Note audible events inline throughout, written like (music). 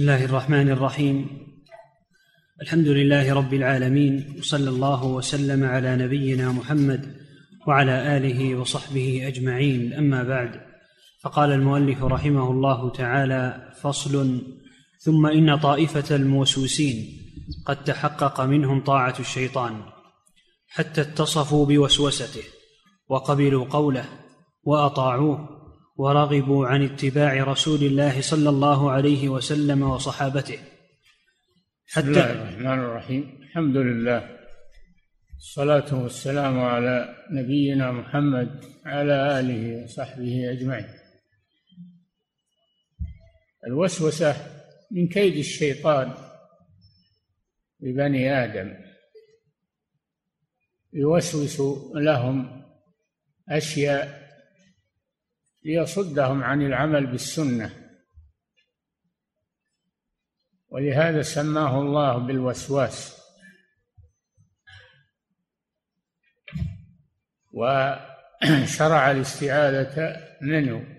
بسم الله الرحمن الرحيم الحمد لله رب العالمين وصلى الله وسلم على نبينا محمد وعلى اله وصحبه اجمعين اما بعد فقال المؤلف رحمه الله تعالى فصل ثم ان طائفه الموسوسين قد تحقق منهم طاعه الشيطان حتى اتصفوا بوسوسته وقبلوا قوله واطاعوه ورغبوا عن اتباع رسول الله صلى الله عليه وسلم وصحابته. حتى بسم الله الرحمن الرحيم. الحمد لله. الصلاة والسلام على نبينا محمد على آله وصحبه أجمعين. الوسوسة من كيد الشيطان لبني آدم. يوسوس لهم أشياء ليصدهم عن العمل بالسنة. ولهذا سماه الله بالوسواس. وشرع الاستعاذة منه.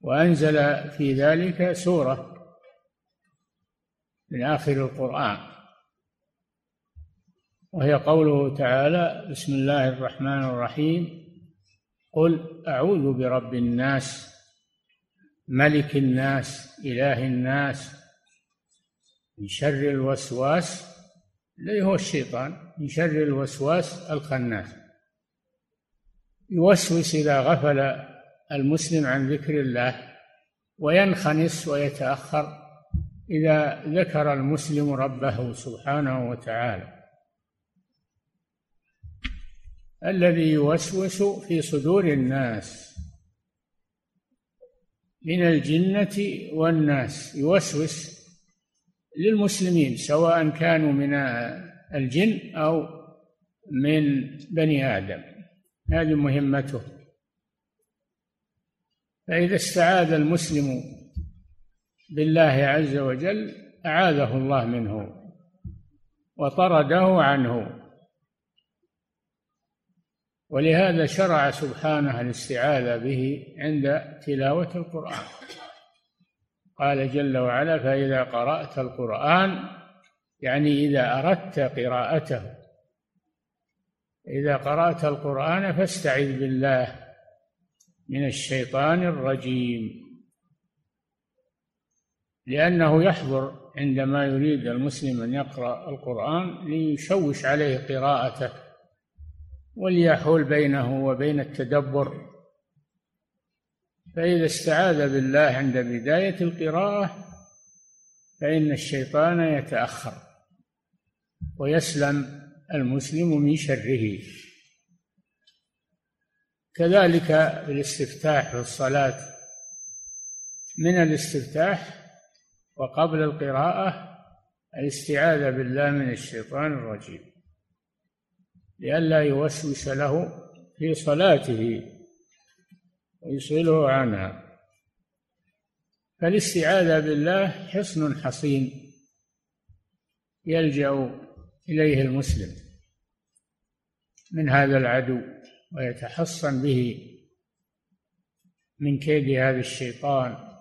وأنزل في ذلك سورة من آخر القرآن. وهي قوله تعالى بسم الله الرحمن الرحيم. قل أعوذ برب الناس ملك الناس إله الناس من شر الوسواس الذي هو الشيطان من شر الوسواس الخناس. يوسوس إذا غفل المسلم عن ذكر الله وينخنس ويتأخر إذا ذكر المسلم ربه سبحانه وتعالى. الذي يوسوس في صدور الناس. من الجنة والناس. يوسوس للمسلمين سواء كانوا من الجن أو من بني آدم. هذه مهمته. فإذا استعاذ المسلم بالله عز وجل أعاذه الله منه وطرده عنه. ولهذا شرع سبحانه الاستعاذة به عند تلاوة القرآن. قال جل وعلا فإذا قرأت القرآن يعني إذا أردت قراءته. إذا قرأت القرآن فاستعذ بالله من الشيطان الرجيم. لأنه يحضر عندما يريد المسلم أن يقرأ القرآن ليشوش عليه قراءته. وليحول بينه وبين التدبر. فإذا استعاذ بالله عند بداية القراءة فإن الشيطان يتأخر ويسلم المسلم من شره. كذلك الاستفتاح في الصلاة. من الاستفتاح وقبل القراءة الاستعاذة بالله من الشيطان الرجيم. لئلا يوسوس له في صلاته ويصله عنها. فالاستعاذة بالله حصن حصين يلجأ إليه المسلم من هذا العدو ويتحصن به من كيد هذا الشيطان.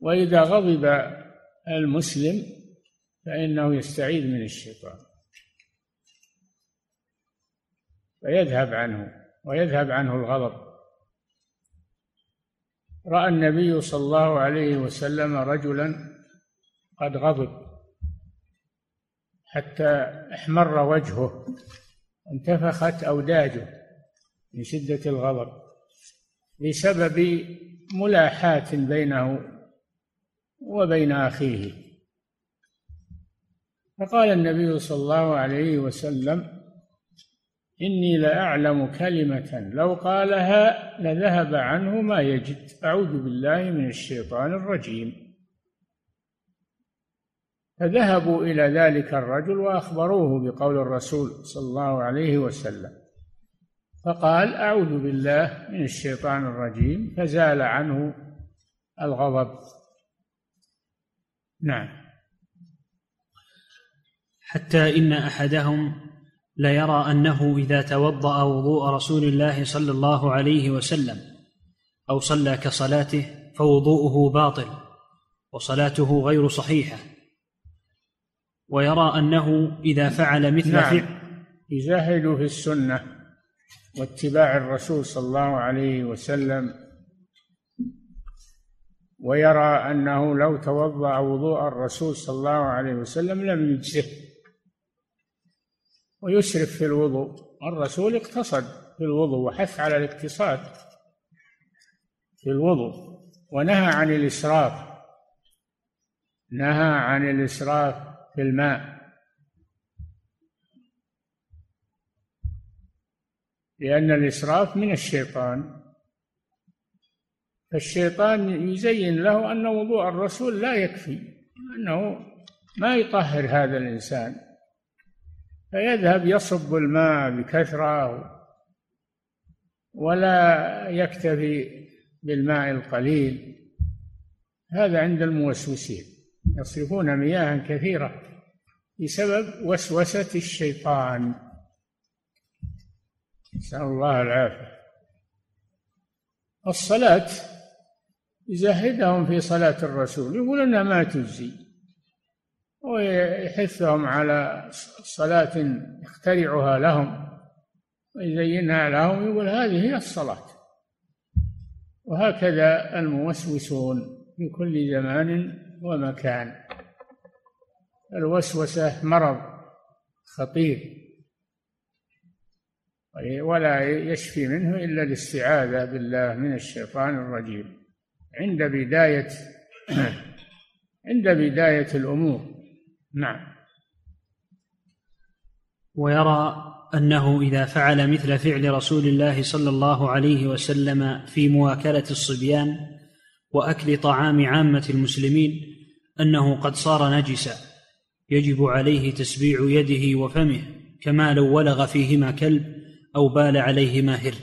وإذا غضب المسلم فإنه يستعيذ من الشيطان. فيذهب عنه ويذهب عنه الغضب. رأى النبي صلى الله عليه وسلم رجلا قد غضب حتى احمر وجهه انتفخت أوداجه من شدة الغضب بسبب ملاحاة بينه وبين أخيه. فقال النبي صلى الله عليه وسلم إني لأعلم كلمة لو قالها لذهب عنه ما يجد. أعوذ بالله من الشيطان الرجيم. فذهبوا إلى ذلك الرجل وأخبروه بقول الرسول صلى الله عليه وسلم. فقال أعوذ بالله من الشيطان الرجيم. فزال عنه الغضب. نعم. حتى إن أحدهم ليرى أنه إذا توضأ وضوء رسول الله صلى الله عليه وسلم أو صلى كصلاته فوضوءه باطل وصلاته غير صحيحة. ويرى أنه إذا فعل مثل نعم. فعل يزهد في السنة واتباع الرسول صلى الله عليه وسلم ويرى أنه لو توضأ وضوء الرسول صلى الله عليه وسلم لم يجزه. ويسرف في الوضوء. الرسول اقتصد في الوضوء وحث على الاقتصاد في الوضوء ونهى عن الإسراف نهى عن الإسراف في الماء. لأن الإسراف من الشيطان. فالشيطان يزين له أن وضوء الرسول لا يكفي أنه ما يطهر هذا الإنسان. فيذهب يصب الماء بكثرة ولا يكتفي بالماء القليل. هذا عند الموسوسين. يصرفون مياها كثيرة بسبب وسوسة الشيطان. نسأل الله العافية. الصلاة يزهدهم في صلاة الرسول يقول إنها ما تجزي. ويحثهم على صلاة يخترعها لهم ويزينها لهم يقول هذه هي الصلاة. وهكذا الموسوسون في كل زمان ومكان. الوسوسة مرض خطير ولا يشفي منه إلا الاستعاذة بالله من الشيطان الرجيم. عند بداية (clears throat) عند بداية الأمور. نعم. ويرى أنه إذا فعل مثل فعل رسول الله صلى الله عليه وسلم في مواكلة الصبيان وأكل طعام عامة المسلمين أنه قد صار نجسا يجب عليه تسبيع يده وفمه كما لو ولغ فيهما كلب أو بال عليهما هر.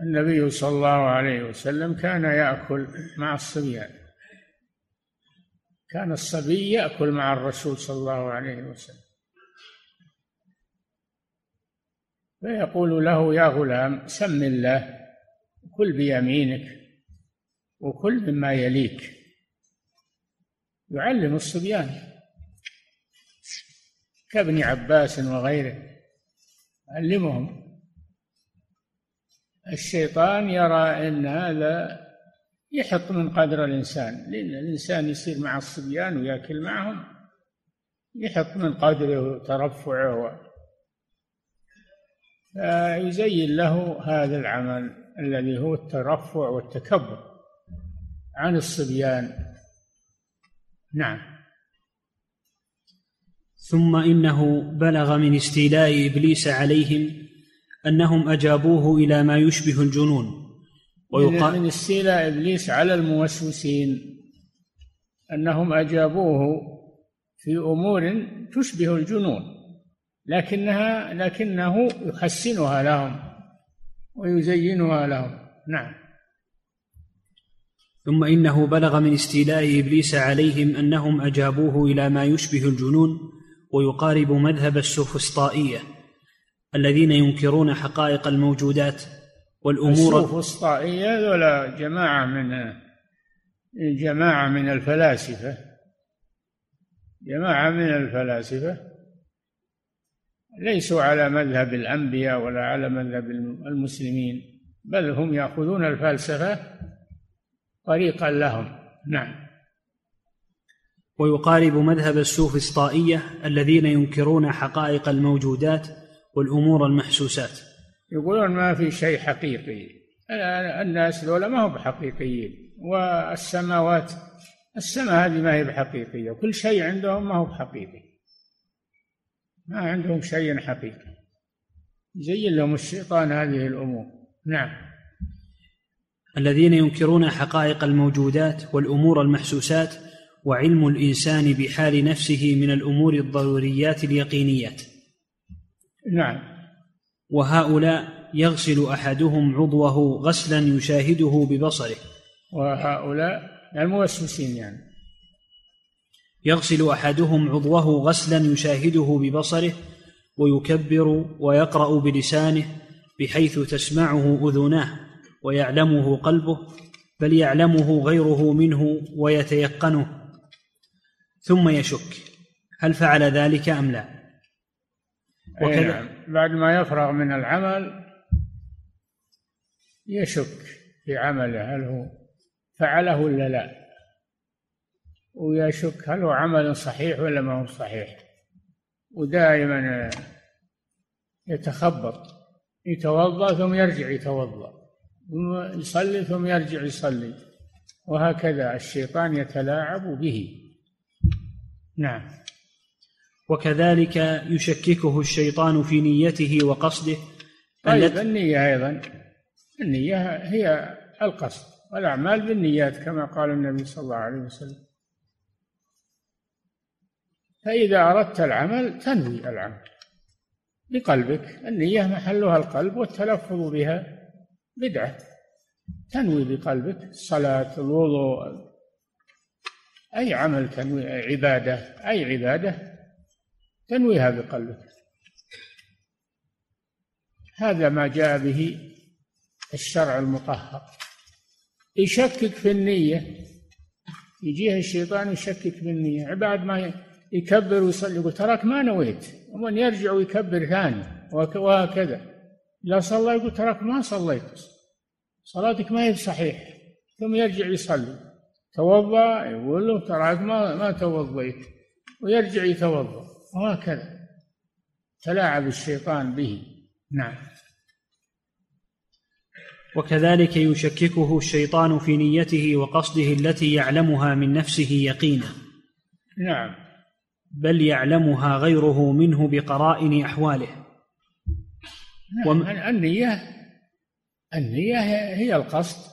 النبي صلى الله عليه وسلم كان يأكل مع الصبيان. كان الصبي يأكل مع الرسول صلى الله عليه وسلم. فيقول له يا غلام سم الله كل بيمينك وكل مما يليك. يعلم الصبيان كابن عباس وغيره علمهم الشيطان يرى إن هذا يحط من قدر الإنسان. لأن الإنسان يصير مع الصبيان ويأكل معهم. يحط من قدره وترفعه فيزين له هذا العمل الذي هو الترفع والتكبر عن الصبيان. نعم. ثم إنه بلغ من استيلاء إبليس عليهم أنهم أجابوه إلى ما يشبه الجنون. ويقال من استيلاء إبليس على الموسوسين أنهم أجابوه في أمور تشبه الجنون لكنها لكنه يحسنها لهم ويزينها لهم. نعم. ثم إنه بلغ من استيلاء إبليس عليهم أنهم أجابوه إلى ما يشبه الجنون ويقارب مذهب السوفسطائية الذين ينكرون حقائق الموجودات. والامور السوفسطائيه ذولا جماعة من جماعة من الفلاسفة. جماعة من الفلاسفة. ليسوا على مذهب الأنبياء ولا على مذهب المسلمين بل هم يأخذون الفلسفة طريقا لهم. نعم. ويقارب مذهب السوفسطائية الذين ينكرون حقائق الموجودات والأمور المحسوسات. يقولون ما في شيء حقيقي. الناس ذولا ما هم بحقيقيين. والسماوات السماء هذه ما هي بحقيقية. كل شيء عندهم ما هو بحقيقي. ما عندهم شيء حقيقي. يزين لهم الشيطان هذه الأمور. نعم. الذين ينكرون حقائق الموجودات والأمور المحسوسات وعلم الإنسان بحال نفسه من الأمور الضروريات اليقينيات. نعم. وهؤلاء يغسل أحدهم عضوه غسلا يشاهده ببصره. وهؤلاء الموسوسين يعني. يغسل أحدهم عضوه غسلا يشاهده ببصره ويكبر ويقرأ بلسانه بحيث تسمعه أذناه ويعلمه قلبه بل يعلمه غيره منه ويتيقنه. ثم يشك هل فعل ذلك أم لا؟ وكذا. نعم. بعد ما يفرغ من العمل يشك في عمله هل هو فعله ولا لا. ويشك هل هو عمل صحيح ولا ما هو صحيح. ودائما يتخبط يتوضأ ثم يرجع يتوضأ ثم يصلي ثم يرجع يصلي. وهكذا الشيطان يتلاعب به. نعم. وكذلك يشككه الشيطان في نيته وقصده. طيب النية أيضا. النية هي القصد والأعمال بالنيات كما قال النبي صلى الله عليه وسلم. فإذا أردت العمل تنوي العمل بقلبك. النية محلها القلب والتلفظ بها بدعة. تنوي بقلبك الصلاة الوضوء أي عمل تنوي عبادة أي عبادة تنويها بقلبك هذا ما جاء به الشرع المطهر. يشكك في النية. يجيه الشيطان يشكك في النية. بعد ما يكبر ويصلي يقول تراك ما نويت. ومن يرجع ويكبر ثاني. وهكذا. لا صلى يقول تراك ما صليت. صلاتك ما هي صحيح. ثم يرجع يصلي. توضأ يقول له تراك ما ما توضيت. ويرجع يتوضأ. وهكذا. تلاعب الشيطان به. نعم. وكذلك يشككه الشيطان في نيته وقصده التي يعلمها من نفسه يقينا. نعم. بل يعلمها غيره منه بقرائن أحواله. نعم. وم... النية النية هي القصد.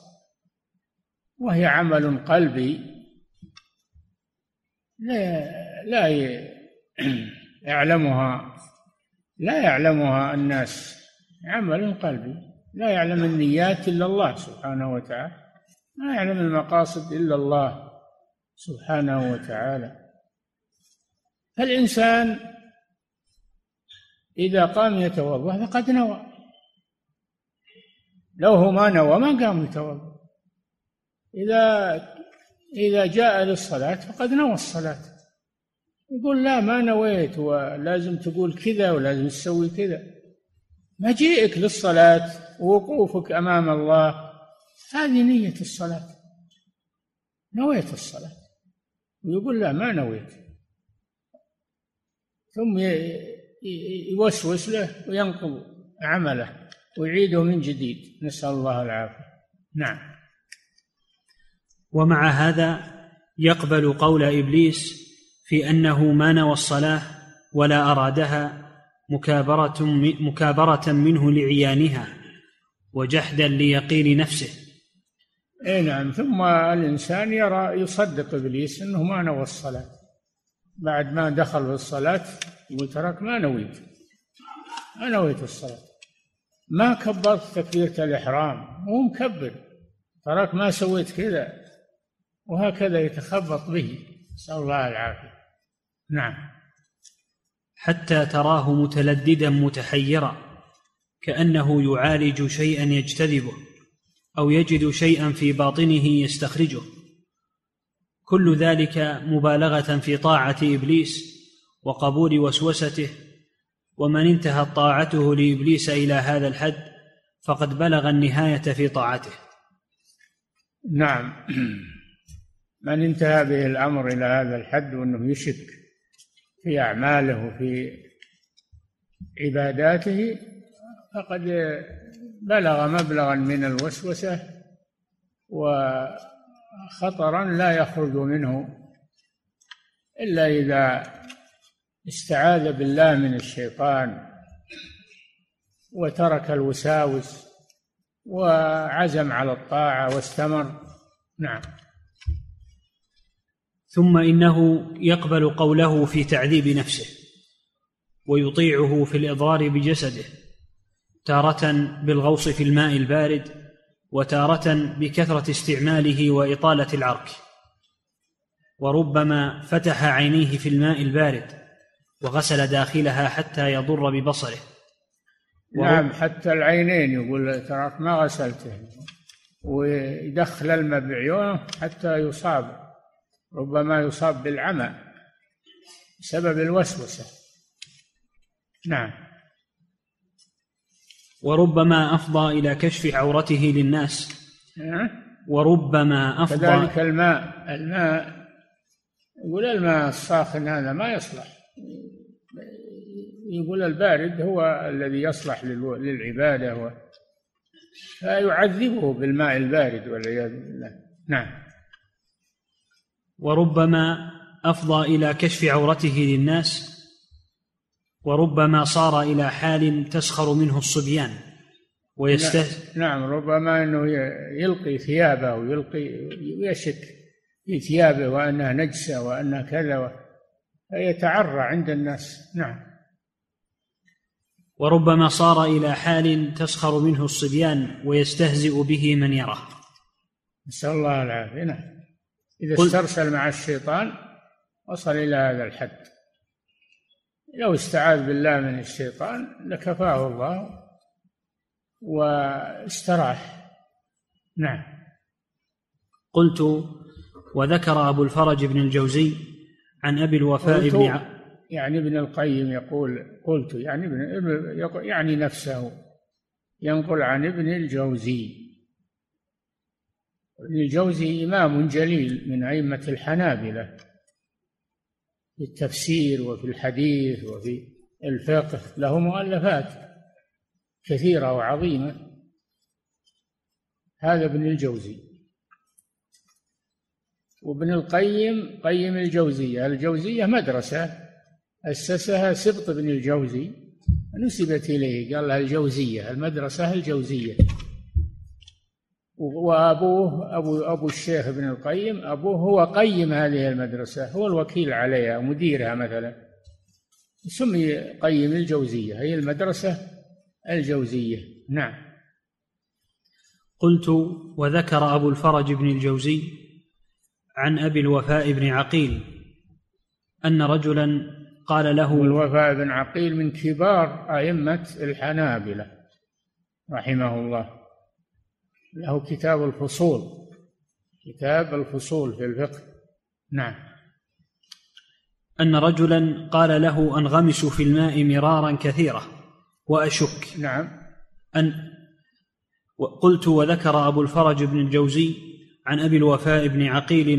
وهي عمل قلبي. لا لا (clears throat) يعلمها لا يعلمها الناس. عمل قلبي. لا يعلم النيات إلا الله سبحانه وتعالى. ما يعلم المقاصد إلا الله سبحانه وتعالى. فالإنسان إذا قام يتوضأ فقد نوى. لو هو ما نوى ما قام يتوضأ. إذا إذا جاء للصلاة فقد نوى الصلاة. يقول لا ما نويت ولازم تقول كذا ولازم تسوي كذا. مجيئك للصلاة ووقوفك أمام الله. هذه نية الصلاة. نويت الصلاة. ويقول لا ما نويت. ثم يوسوس له وينقض عمله ويعيده من جديد. نسأل الله العافية. نعم. ومع هذا يقبل قول إبليس في أنه ما نوى الصلاة ولا أرادها مكابرة مكابرة منه لعيانها وجحدا ليقين نفسه. اي نعم ثم الإنسان يرى يصدق إبليس إنه ما نوى الصلاة. بعد ما دخل في الصلاة يقول تراك ما نويت. ما نويت الصلاة. ما كبرت تكبيرة الإحرام هو مكبر. تراك ما سويت كذا. وهكذا يتخبط به. نسأل الله العافية. نعم. حتى تراه متلددا متحيرا كأنه يعالج شيئا يجتذبه أو يجد شيئا في باطنه يستخرجه. كل ذلك مبالغة في طاعة إبليس وقبول وسوسته ومن انتهت طاعته لإبليس إلى هذا الحد فقد بلغ النهاية في طاعته. نعم. (clears throat) من انتهى به الأمر إلى هذا الحد وأنه يشك في أعماله وفي عباداته فقد بلغ مبلغا من الوسوسة و خطرا لا يخرج منه إلا إذا استعاذ بالله من الشيطان وترك الوساوس وعزم على الطاعة واستمر. نعم. ثم إنه يقبل قوله في تعذيب نفسه ويطيعه في الإضرار بجسده تارة بالغوص في الماء البارد وتارة بكثرة استعماله وإطالة العرك. وربما فتح عينيه في الماء البارد وغسل داخلها حتى يضر ببصره. نعم حتى العينين يقول تراك ما غسلته. ويدخل الماء بعيونه حتى يصاب. ربما يصاب بالعمى بسبب الوسوسة. نعم. وربما أفضى إلى كشف عورته للناس. وربما أفضى كذلك الماء. الماء يقول الماء الساخن هذا ما يصلح. يقول البارد هو الذي يصلح للعبادة فيعذبه بالماء البارد والعياذ بالله. نعم. وربما أفضى إلى كشف عورته للناس وربما صار إلى حال تسخر منه الصبيان ويست نعم ربما إنه يلقي ثيابه ويلقي ويشك في ثيابه وانها نجسة وانها كذا فيتعرى عند الناس. نعم. وربما صار إلى حال تسخر منه الصبيان ويستهزئ به من يراه. نسأل الله العافية. نعم. إذا استرسل مع الشيطان وصل إلى هذا الحد. لو استعاذ بالله من الشيطان لكفاه الله واستراح. نعم. قلت وذكر أبو الفرج بن الجوزي عن أبي الوفاء بن ع... يعني ابن القيم يقول قلت يعني ابن يعني نفسه ينقل عن ابن الجوزي. الجوزي إمام جليل من أئمة الحنابلة في التفسير وفي الحديث وفي الفقه له مؤلفات كثيرة وعظيمة. هذا ابن الجوزي. وابن القيم قيم الجوزية. الجوزية مدرسة أسسها سبط بن الجوزي نسبت إليه قال لها الجوزية المدرسة الجوزية. وأبوه أبو أبو الشيخ ابن القيم أبوه هو قيم هذه المدرسة هو الوكيل عليها مديرها مثلا. سمي قيم الجوزية هي المدرسة الجوزية. نعم. قلت وذكر أبو الفرج بن الجوزي عن أبي الوفاء بن عقيل أن رجلا قال له الوفاء بن عقيل من كبار أئمة الحنابلة رحمه الله. له كتاب الفصول كتاب الفصول في الفقه. نعم. أن رجلا قال له أنغمس في الماء مرارا كثيرة وأشك. نعم. أن قلت وذكر أبو الفرج بن الجوزي عن أبي الوفاء بن عقيل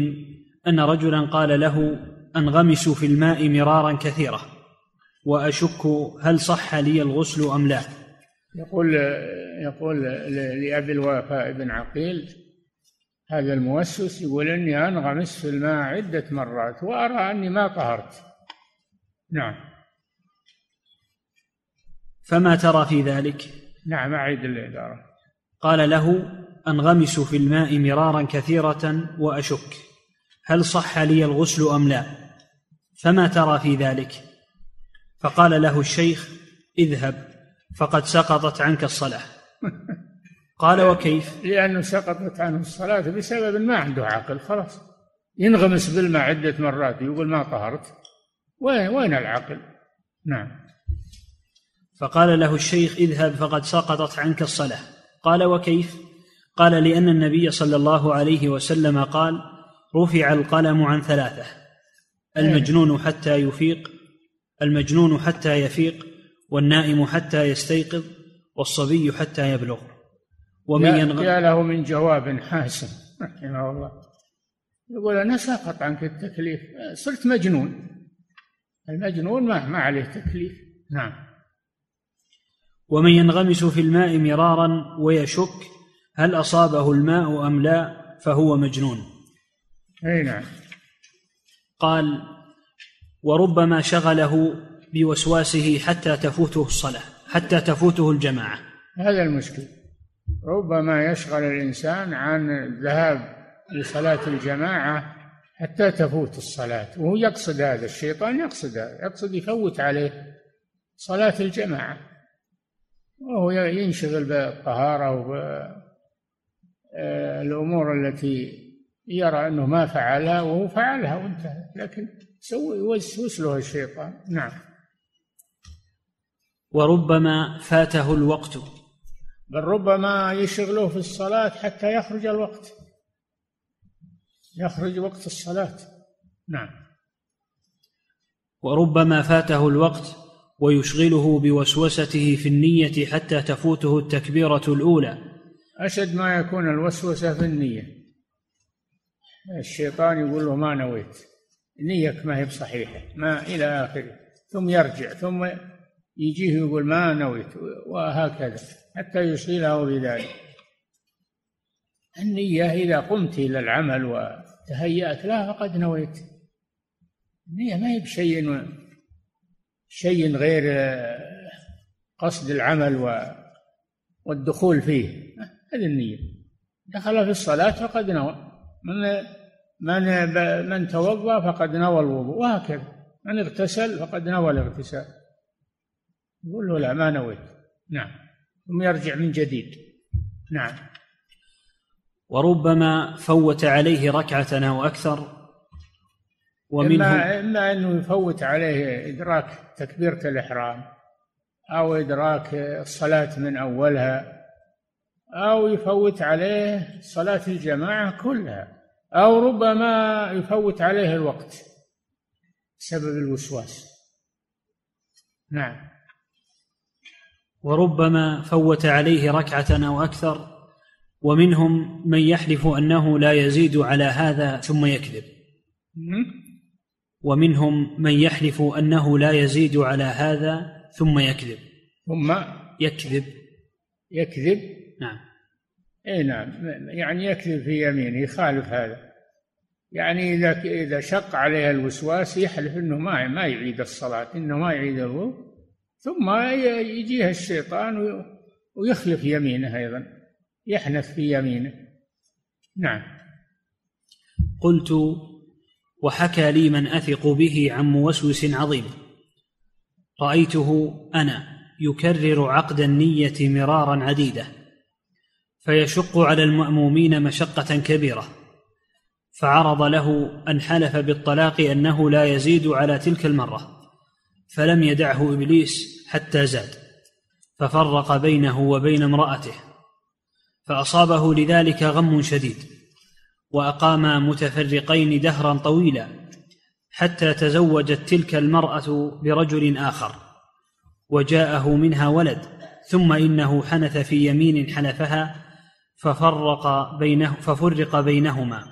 أن رجلا قال له أنغمس في الماء مرارا كثيرة وأشك هل صح لي الغسل أم لا. يقول يقول لأبي الوفاء بن عقيل هذا الموسوس يقول إني أنغمس في الماء عدة مرات وأرى أني ما طهرت. نعم. فما ترى في ذلك؟ نعم أعيد الإدارة. قال له أنغمس في الماء مرارا كثيرة وأشك. هل صح لي الغسل أم لا؟ فما ترى في ذلك؟ فقال له الشيخ اذهب. فقد سقطت عنك الصلاة. قال وكيف؟ لأنه سقطت عنه الصلاة بسبب ما عنده عقل خلاص. ينغمس بالماء عدة مرات يقول ما طهرت. وين وين العقل نعم. فقال له الشيخ اذهب فقد سقطت عنك الصلاة. قال وكيف؟ قال لأن النبي صلى الله عليه وسلم قال رفع القلم عن ثلاثة المجنون حتى يفيق المجنون حتى يفيق والنائم حتى يستيقظ والصبي حتى يبلغ. ومن ينغ... يا له من جواب حاسم رحمه الله. يقول أنا سقط عنك التكليف. صرت مجنون. المجنون ما, ما عليه تكليف. نعم. ومن ينغمس في الماء مرارا ويشك هل أصابه الماء أم لا فهو مجنون. أي نعم. قال وربما شغله بوسواسه حتى تفوته الصلاة حتى تفوته الجماعة. هذا المشكل. ربما يشغل الإنسان عن الذهاب لصلاة الجماعة حتى تفوت الصلاة. وهو يقصد هذا الشيطان يقصد هذا يقصد يفوت عليه صلاة الجماعة. وهو ينشغل بالطهارة وبالأمور التي يرى أنه ما فعلها وهو فعلها وانتهى. لكن سوي يوسوس له الشيطان. نعم. وربما فاته الوقت. بل ربما يشغلوه في الصلاة حتى يخرج الوقت. يخرج وقت الصلاة. نعم. وربما فاته الوقت ويشغله بوسوسته في النية حتى تفوته التكبيرة الأولى. أشد ما يكون الوسوسة في النية. الشيطان يقول له ما نويت. نيتك ما هي بصحيحة. ما إلى آخره. ثم يرجع. ثم يجيه يقول ما نويت وهكذا حتى يشغله بذلك. النية إذا قمت إلى العمل وتهيأت له فقد نويت. النية ما هي بشيء شيء غير قصد العمل والدخول فيه. هذه النية. دخل في الصلاة فقد نوى. من من من توضأ فقد نوى الوضوء وهكذا. من اغتسل فقد نوى الاغتسال. يقول له لا ما نويت. نعم. ثم يرجع من جديد. نعم. وربما فوت عليه ركعة أو أكثر ومنهم إما, إما أنه يفوت عليه إدراك تكبيرة الإحرام أو إدراك الصلاة من أولها أو يفوت عليه صلاة الجماعة كلها أو ربما يفوت عليه الوقت بسبب الوسواس. نعم. وربما فوت عليه ركعة أو أكثر ومنهم من يحلف أنه لا يزيد على هذا ثم يكذب. ومنهم من يحلف أنه لا يزيد على هذا ثم يكذب. ثم يكذب. يكذب؟ نعم. إي نعم. يعني يكذب في يمينه يخالف هذا. يعني إذا إذا شق عليه الوسواس يحلف إنه ما ما يعيد الصلاة إنه ما يعيد الوضوء ثم يجيه الشيطان ويخلف يمينه أيضا يحنث في يمينه. نعم. قلت وحكى لي من أثق به عن موسوس عظيم. رأيته أنا يكرر عقد النية مرارا عديدة فيشق على المأمومين مشقة كبيرة فعرض له أن حلف بالطلاق أنه لا يزيد على تلك المرة. فلم يدعه إبليس حتى زاد ففرق بينه وبين امرأته فأصابه لذلك غم شديد وأقاما متفرقين دهرا طويلا حتى تزوجت تلك المرأة برجل آخر وجاءه منها ولد ثم إنه حنث في يمين حلفها ففرق بينه ففرق بينهما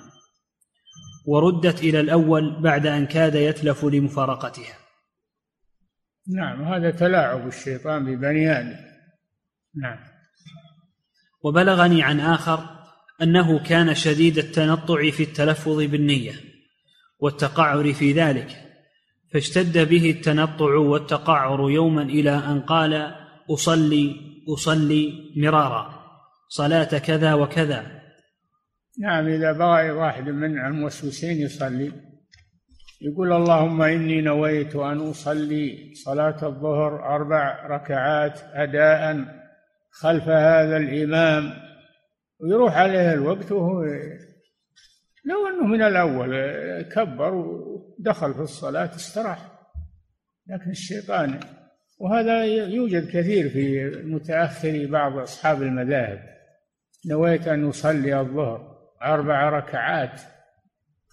وردت إلى الأول بعد أن كاد يتلف لمفارقتها. نعم هذا تلاعب الشيطان ببني آدم. نعم. وبلغني عن آخر أنه كان شديد التنطع في التلفظ بالنية والتقعر في ذلك فاشتد به التنطع والتقعر يوما إلى أن قال أصلي أصلي مرارا صلاة كذا وكذا. نعم إذا بغى واحد من الموسوسين يصلي. يقول اللهم إني نويت أن أصلي صلاة الظهر أربع ركعات أداء خلف هذا الإمام. ويروح عليه الوقت وهو لو أنه من الأول كبر ودخل في الصلاة استراح. لكن الشيطان وهذا يوجد كثير في متأخر بعض أصحاب المذاهب. نويت أن أصلي الظهر أربع ركعات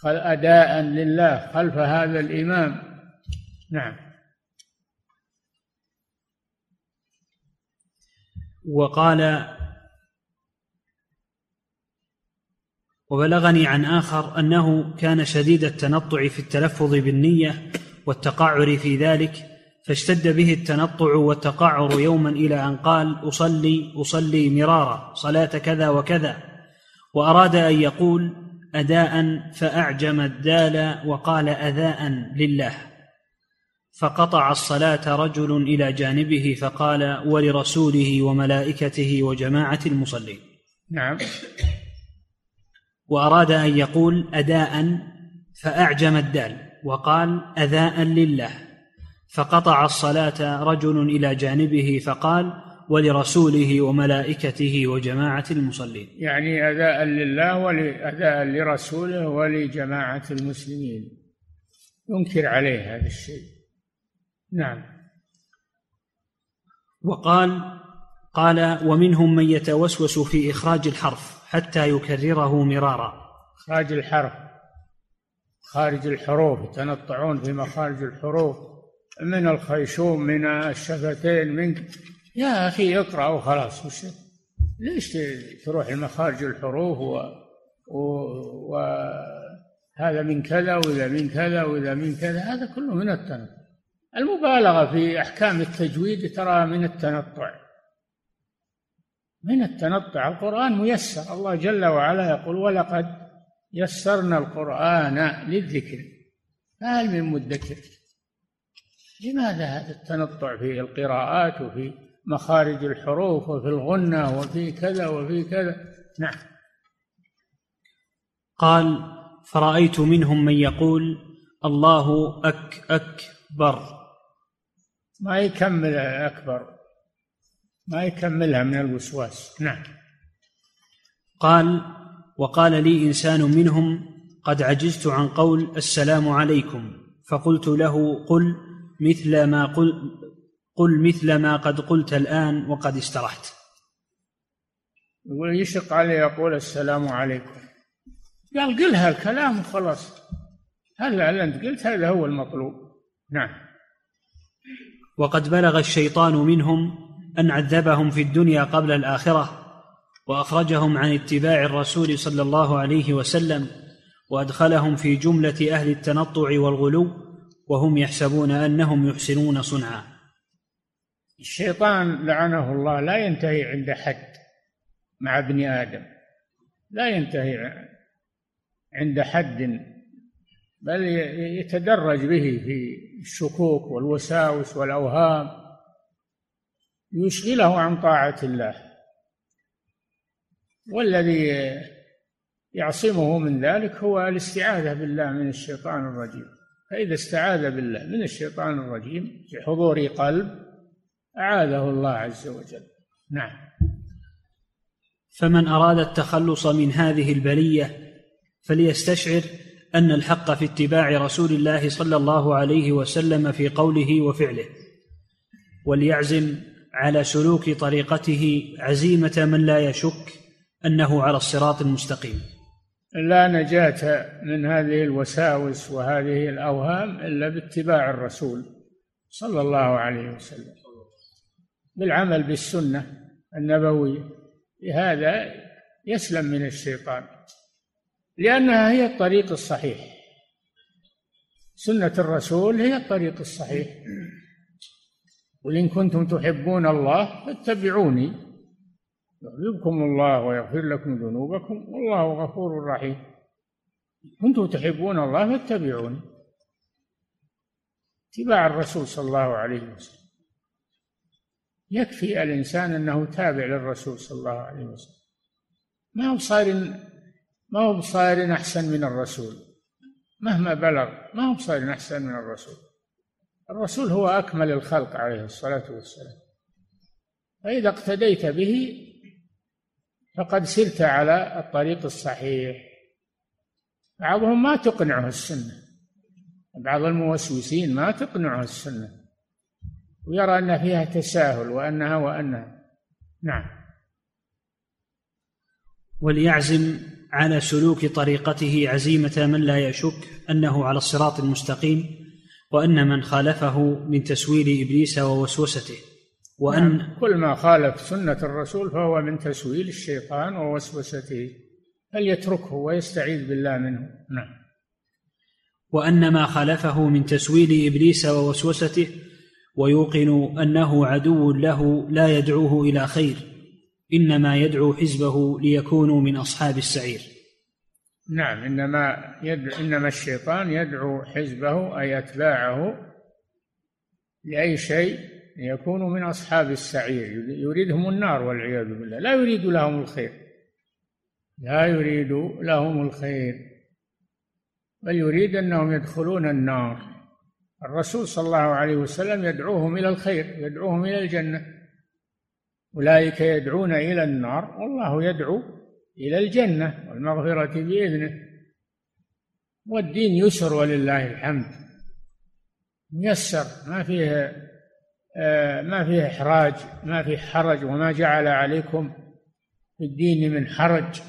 أداء لله خلف هذا الإمام. نعم. وقال وبلغني عن آخر أنه كان شديد التنطع في التلفظ بالنية والتقعر في ذلك فاشتد به التنطع والتقعر يوما إلى أن قال أصلي أصلي مرارا صلاة كذا وكذا وأراد أن يقول أداء فأعجم الدال وقال أذاء لله. فقطع الصلاة رجل إلى جانبه فقال ولرسوله وملائكته وجماعة المصلين. نعم. وأراد أن يقول أداء فأعجم الدال وقال أذاء لله. فقطع الصلاة رجل إلى جانبه فقال ولرسوله وملائكته وجماعة المصلين. يعني أداء لله وأداء لرسوله ولجماعة المسلمين. ينكر عليه هذا الشيء. نعم. وقال قال ومنهم من يتوسوس في إخراج الحرف حتى يكرره مرارا. إخراج الحرف. خارج الحروف يتنطعون في مخارج الحروف. من الخيشوم من الشفتين من يا أخي اقرأ وخلاص وش ليش تروح لمخارج الحروف و... و... وهذا من كذا وإذا من كذا وإذا من كذا هذا كله من التنطع. المبالغة في أحكام التجويد ترى من التنطع. من التنطع. القرآن ميسر. الله جل وعلا يقول ولقد يسرنا القرآن للذكر فهل من مدكر؟ لماذا هذا التنطع في القراءات وفي مخارج الحروف وفي الغنة وفي كذا وفي كذا. نعم. قال فرأيت منهم من يقول الله أك أكبر. ما يكمل أكبر. ما يكملها من الوسواس. نعم. قال وقال لي إنسان منهم قد عجزت عن قول السلام عليكم. فقلت له قل مثل ما قل قل مثل ما قد قلت الآن وقد استرحت يقول يشق عليه يقول السلام عليكم. قال قلها الكلام وخلاص. هل أنت قلت؟ هذا هو المطلوب. نعم. وقد بلغ الشيطان منهم أن عذبهم في الدنيا قبل الآخرة وأخرجهم عن اتباع الرسول صلى الله عليه وسلم وأدخلهم في جملة أهل التنطع والغلو وهم يحسبون أنهم يحسنون صنعا. الشيطان لعنه الله لا ينتهي عند حد مع ابن آدم. لا ينتهي عند حد بل يتدرج به في الشكوك والوساوس والأوهام. يشغله عن طاعة الله. والذي يعصمه من ذلك هو الاستعاذة بالله من الشيطان الرجيم. فإذا استعاذ بالله من الشيطان الرجيم في حضور قلب اعاذه الله عز وجل. نعم. فمن أراد التخلص من هذه البلية فليستشعر أن الحق في اتباع رسول الله صلى الله عليه وسلم في قوله وفعله وليعزم على سلوك طريقته عزيمة من لا يشك أنه على الصراط المستقيم. لا نجاة من هذه الوساوس وهذه الأوهام إلا باتباع الرسول صلى الله عليه وسلم. بالعمل بالسنة النبوية. لهذا يسلم من الشيطان لأنها هي الطريق الصحيح. سنة الرسول هي الطريق الصحيح. قل إن كنتم تحبون الله فاتبعوني يحببكم الله ويغفر لكم ذنوبكم والله غفور رحيم. كنتم تحبون الله فاتبعوني. اتباع الرسول صلى الله عليه وسلم. يكفي الإنسان أنه تابع للرسول صلى الله عليه وسلم. ما هو صار ما هو بصائر أحسن من الرسول؟ مهما بلغ ما هو بصائر أحسن من الرسول؟ الرسول هو أكمل الخلق عليه الصلاة والسلام. فإذا اقتديت به فقد سرت على الطريق الصحيح. بعضهم ما تقنعه السنة. بعض الموسوسين ما تقنعه السنة. ويرى أن فيها تساهل وأنها وأنها. نعم. وليعزم على سلوك طريقته عزيمة من لا يشك أنه على الصراط المستقيم وأن من خالفه من تسويل إبليس ووسوسته وأن نعم. كل ما خالف سنة الرسول فهو من تسويل الشيطان ووسوسته. فليتركه ويستعيذ بالله منه. نعم. وأن ما خالفه من تسويل إبليس ووسوسته ويوقن أنه عدو له لا يدعوه إلى خير إنما يدعو حزبه ليكونوا من أصحاب السعير. نعم إنما يدعو إنما الشيطان يدعو حزبه أي أتباعه لأي شيء ليكونوا من أصحاب السعير. يريدهم النار والعياذ بالله. لا يريد لهم الخير. لا يريد لهم الخير. بل يريد أنهم يدخلون النار. الرسول صلى الله عليه وسلم يدعوهم إلى الخير يدعوهم إلى الجنة. أولئك يدعون إلى النار والله يدعو إلى الجنة والمغفرة بإذنه. والدين يسر ولله الحمد. ميسر ما فيه آه، ما فيه إحراج ما فيه حرج وما جعل عليكم في الدين من حرج.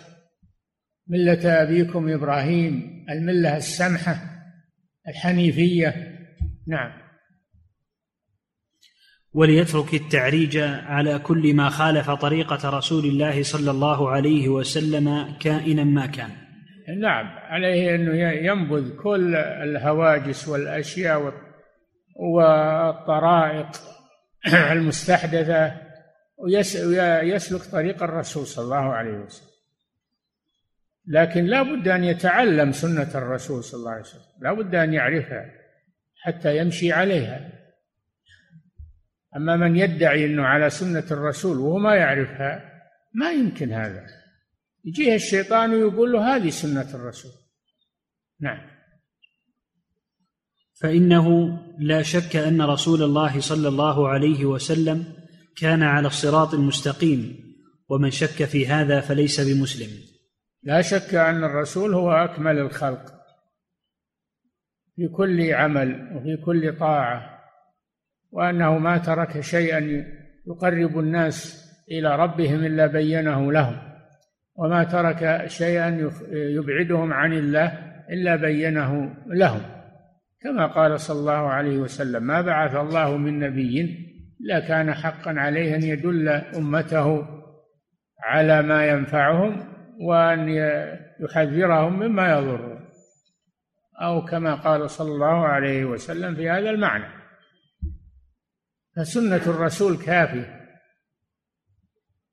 ملة أبيكم إبراهيم الملة السمحة الحنيفية. نعم. وليترك التعريج على كل ما خالف طريقة رسول الله صلى الله عليه وسلم كائنا ما كان. نعم عليه أنه ينبذ كل الهواجس والأشياء والطرائق (clears throat) المستحدثة ويسلك طريق الرسول صلى الله عليه وسلم. لكن لا بد أن يتعلم سنة الرسول صلى الله عليه وسلم. لا بد أن يعرفها. حتى يمشي عليها. أما من يدعي أنه على سنة الرسول وهو ما يعرفها ما يمكن هذا. يجيه الشيطان ويقول له هذه سنة الرسول. نعم. فإنه لا شك أن رسول الله صلى الله عليه وسلم كان على الصراط المستقيم ومن شك في هذا فليس بمسلم. لا شك أن الرسول هو أكمل الخلق. في كل عمل وفي كل طاعة وأنه ما ترك شيئا يقرب الناس إلى ربهم إلا بينه لهم وما ترك شيئا يبعدهم عن الله إلا بينه لهم. كما قال صلى الله عليه وسلم ما بعث الله من نبي إلا كان حقا عليه أن يدل أمته على ما ينفعهم وأن يحذرهم مما يضرهم. أو كما قال صلى الله عليه وسلم في هذا المعنى. فسنة الرسول كافية.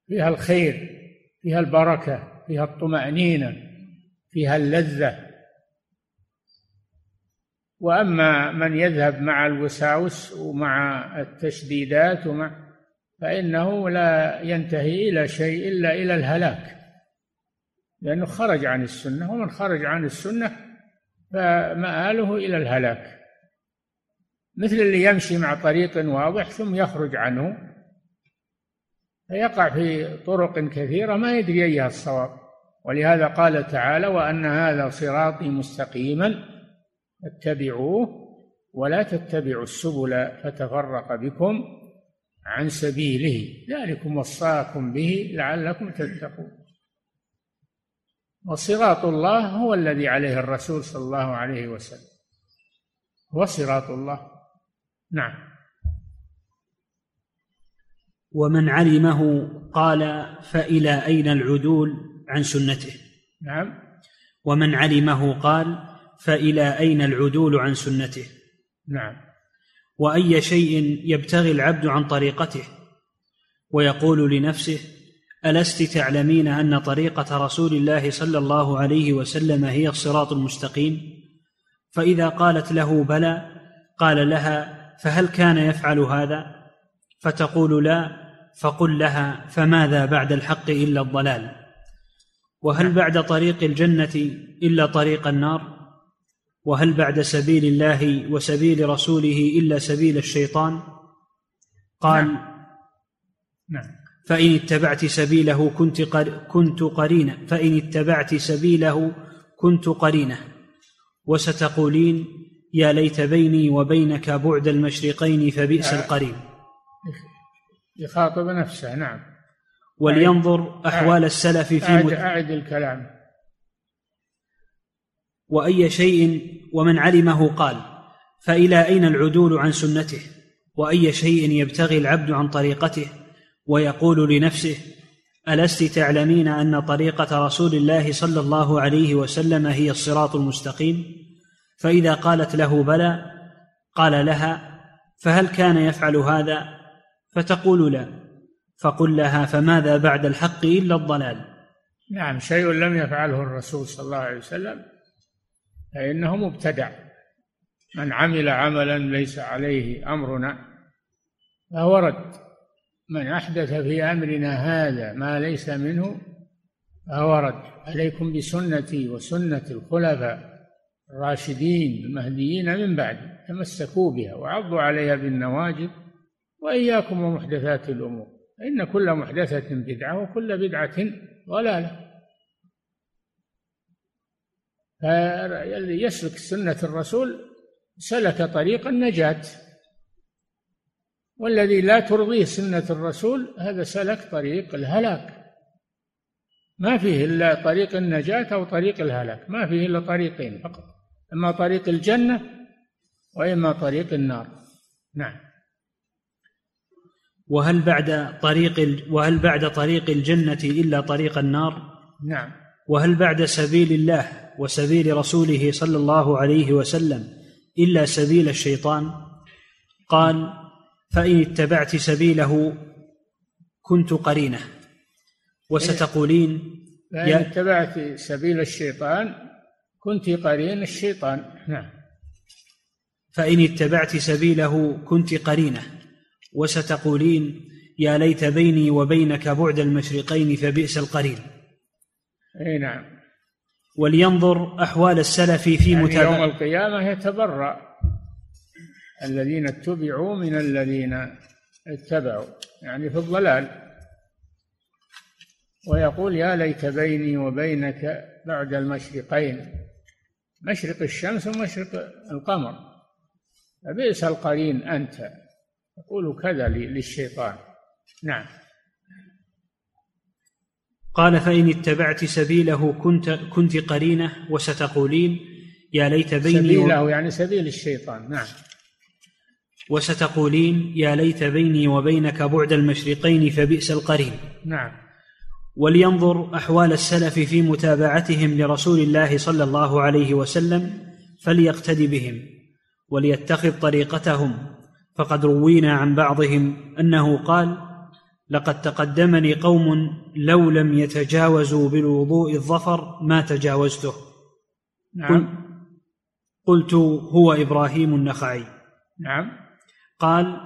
فيها الخير فيها البركة فيها الطمأنينة فيها اللذة. وأما من يذهب مع الوساوس ومع التشديدات ومع فإنه لا ينتهي إلى شيء إلا إلى الهلاك. لأنه خرج عن السنة ومن خرج عن السنة فمآله إلى الهلاك. مثل اللي يمشي مع طريق واضح ثم يخرج عنه. فيقع في طرق كثيرة ما يدري أيها الصواب. ولهذا قال تعالى وأن هذا صراطي مستقيما اتبعوه ولا تتبعوا السبل فتفرق بكم عن سبيله. ذلكم وصاكم به لعلكم تتقون. وصراط الله هو الذي عليه الرسول صلى الله عليه وسلم. هو صراط الله. نعم. ومن علمه قال فإلى أين العدول عن سنته؟ نعم. ومن علمه قال فإلى أين العدول عن سنته؟ نعم. وأي شيء يبتغي العبد عن طريقته؟ ويقول لنفسه ألست تعلمين أن طريقة رسول الله صلى الله عليه وسلم هي الصراط المستقيم؟ فإذا قالت له بلى قال لها فهل كان يفعل هذا؟ فتقول لا فقل لها فماذا بعد الحق إلا الضلال؟ وهل بعد طريق الجنة إلا طريق النار؟ وهل بعد سبيل الله وسبيل رسوله إلا سبيل الشيطان؟ قال نعم, نعم. فإن اتبعت سبيله كنت كنت قرينه فإن اتبعت سبيله كنت قرينة. وستقولين يا ليت بيني وبينك بعد المشرقين فبئس آه. القرين. يخاطب نفسه نعم. ولينظر أحوال السلف في أعد, أعد الكلام. وأي شيء ومن علمه قال فإلى أين العدول عن سنته؟ وأي شيء يبتغي العبد عن طريقته؟ ويقول لنفسه ألست تعلمين أن طريقة رسول الله صلى الله عليه وسلم هي الصراط المستقيم؟ فإذا قالت له بلى قال لها فهل كان يفعل هذا؟ فتقول لا. فقل لها فماذا بعد الحق إلا الضلال؟ نعم شيء لم يفعله الرسول صلى الله عليه وسلم فإنه مبتدع. من عمل عملا ليس عليه أمرنا فهو رد. من أحدث في أمرنا هذا ما ليس منه فهو رد عليكم بسنتي وسنة الخلفاء الراشدين المهديين من بعد تمسكوا بها وعضوا عليها بالنواجذ وإياكم ومحدثات الأمور. فإن كل محدثة بدعة وكل بدعة ضلالة. فالذي يسلك سنة الرسول سلك طريق النجاة. والذي لا ترضيه سنة الرسول هذا سلك طريق الهلاك ما فيه إلا طريق النجاة أو طريق الهلاك ما فيه إلا طريقين فقط إما طريق الجنة وإما طريق النار نعم وهل بعد طريق وهل بعد طريق الجنة إلا طريق النار؟ نعم وهل بعد سبيل الله وسبيل رسوله صلى الله عليه وسلم إلا سبيل الشيطان؟ قال: فإن اتبعت سبيله كنت قرينه. وستقولين فإن اتبعت سبيل الشيطان كنت قرين الشيطان. نعم. فإن اتبعت سبيله كنت قرينه. وستقولين يا ليت بيني وبينك بعد المشرقين فبئس القرين. أي نعم. ولينظر أحوال السلف في يعني متابعة. يوم القيامة يتبرأ. الذين اتبعوا من الذين اتبعوا يعني في الضلال. ويقول يا ليت بيني وبينك بعد المشرقين مشرق الشمس ومشرق القمر. فبئس القرين أنت؟ يقول كذا للشيطان. نعم. قال فإن اتبعت سبيله كنت كنت قرينة وستقولين يا ليت بيني سبيله و... يعني سبيل الشيطان. نعم. وستقولين يا ليت بيني وبينك بعد المشرقين فبئس القرين. نعم. ولينظر أحوال السلف في متابعتهم لرسول الله صلى الله عليه وسلم فليقتد بهم وليتخذ طريقتهم. فقد روينا عن بعضهم أنه قال لقد تقدمني قوم لو لم يتجاوزوا بالوضوء الظفر ما تجاوزته. نعم. قلت هو إبراهيم النخعي. نعم. قال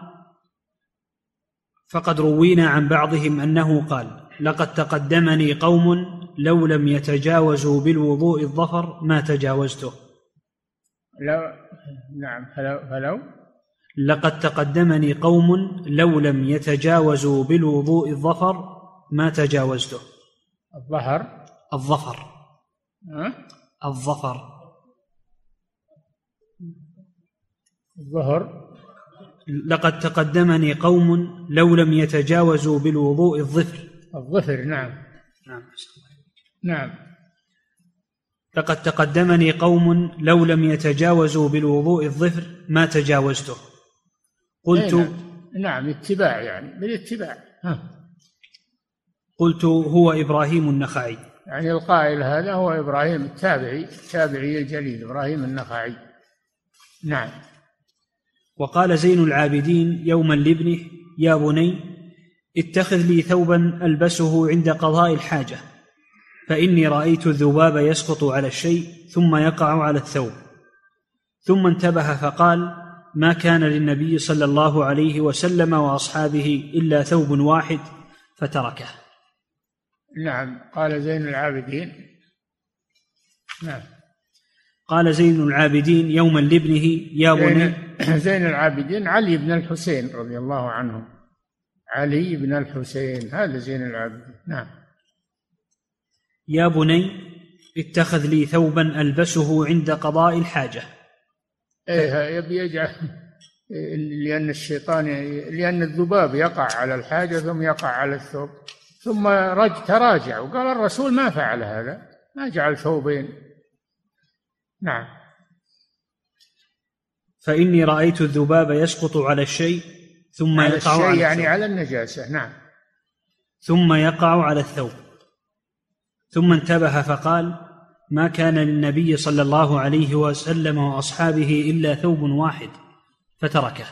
فقد روينا عن بعضهم أنه قال لقد تقدمني قوم لو لم يتجاوزوا بالوضوء الظفر ما تجاوزته. لو نعم فلو, فلو. لقد تقدمني قوم لو لم يتجاوزوا بالوضوء الظفر ما تجاوزته. الظهر. الظفر. ها؟ الظفر. الظهر. لقد تقدمني قوم لو لم يتجاوزوا بالوضوء الظفر. الظفر نعم. نعم نعم. لقد تقدمني قوم لو لم يتجاوزوا بالوضوء الظفر ما تجاوزته؟ قلت نعم. نعم اتباع يعني بالاتباع. ها. قلت هو إبراهيم النخعي. يعني القائل هذا هو إبراهيم التابعي التابعي الجليل إبراهيم النخعي. نعم. وقال زين العابدين يوما لابنه يا بني اتخذ لي ثوبا ألبسه عند قضاء الحاجة فإني رأيت الذباب يسقط على الشيء ثم يقع على الثوب. ثم انتبه فقال ما كان للنبي صلى الله عليه وسلم وأصحابه إلا ثوب واحد فتركه. نعم قال زين العابدين. نعم. قال زين العابدين يوما لابنه يا بني. (coughs) زين العابدين علي بن الحسين رضي الله عنه. علي بن الحسين هذا زين العابدين نعم. يا بني اتخذ لي ثوبا ألبسه عند قضاء الحاجة. إيه يبي يجعل (laughs) لأن الشيطان لأن الذباب يقع على الحاجة ثم يقع على الثوب. ثم رج تراجع وقال الرسول ما فعل هذا ما جعل ثوبين. نعم. فإني رأيت الذباب يسقط على الشيء ثم على يقع الشيء على يعني الثوب. على النجاسة نعم. ثم يقع على الثوب. ثم انتبه فقال ما كان للنبي صلى الله عليه وسلم وأصحابه إلا ثوب واحد فتركه.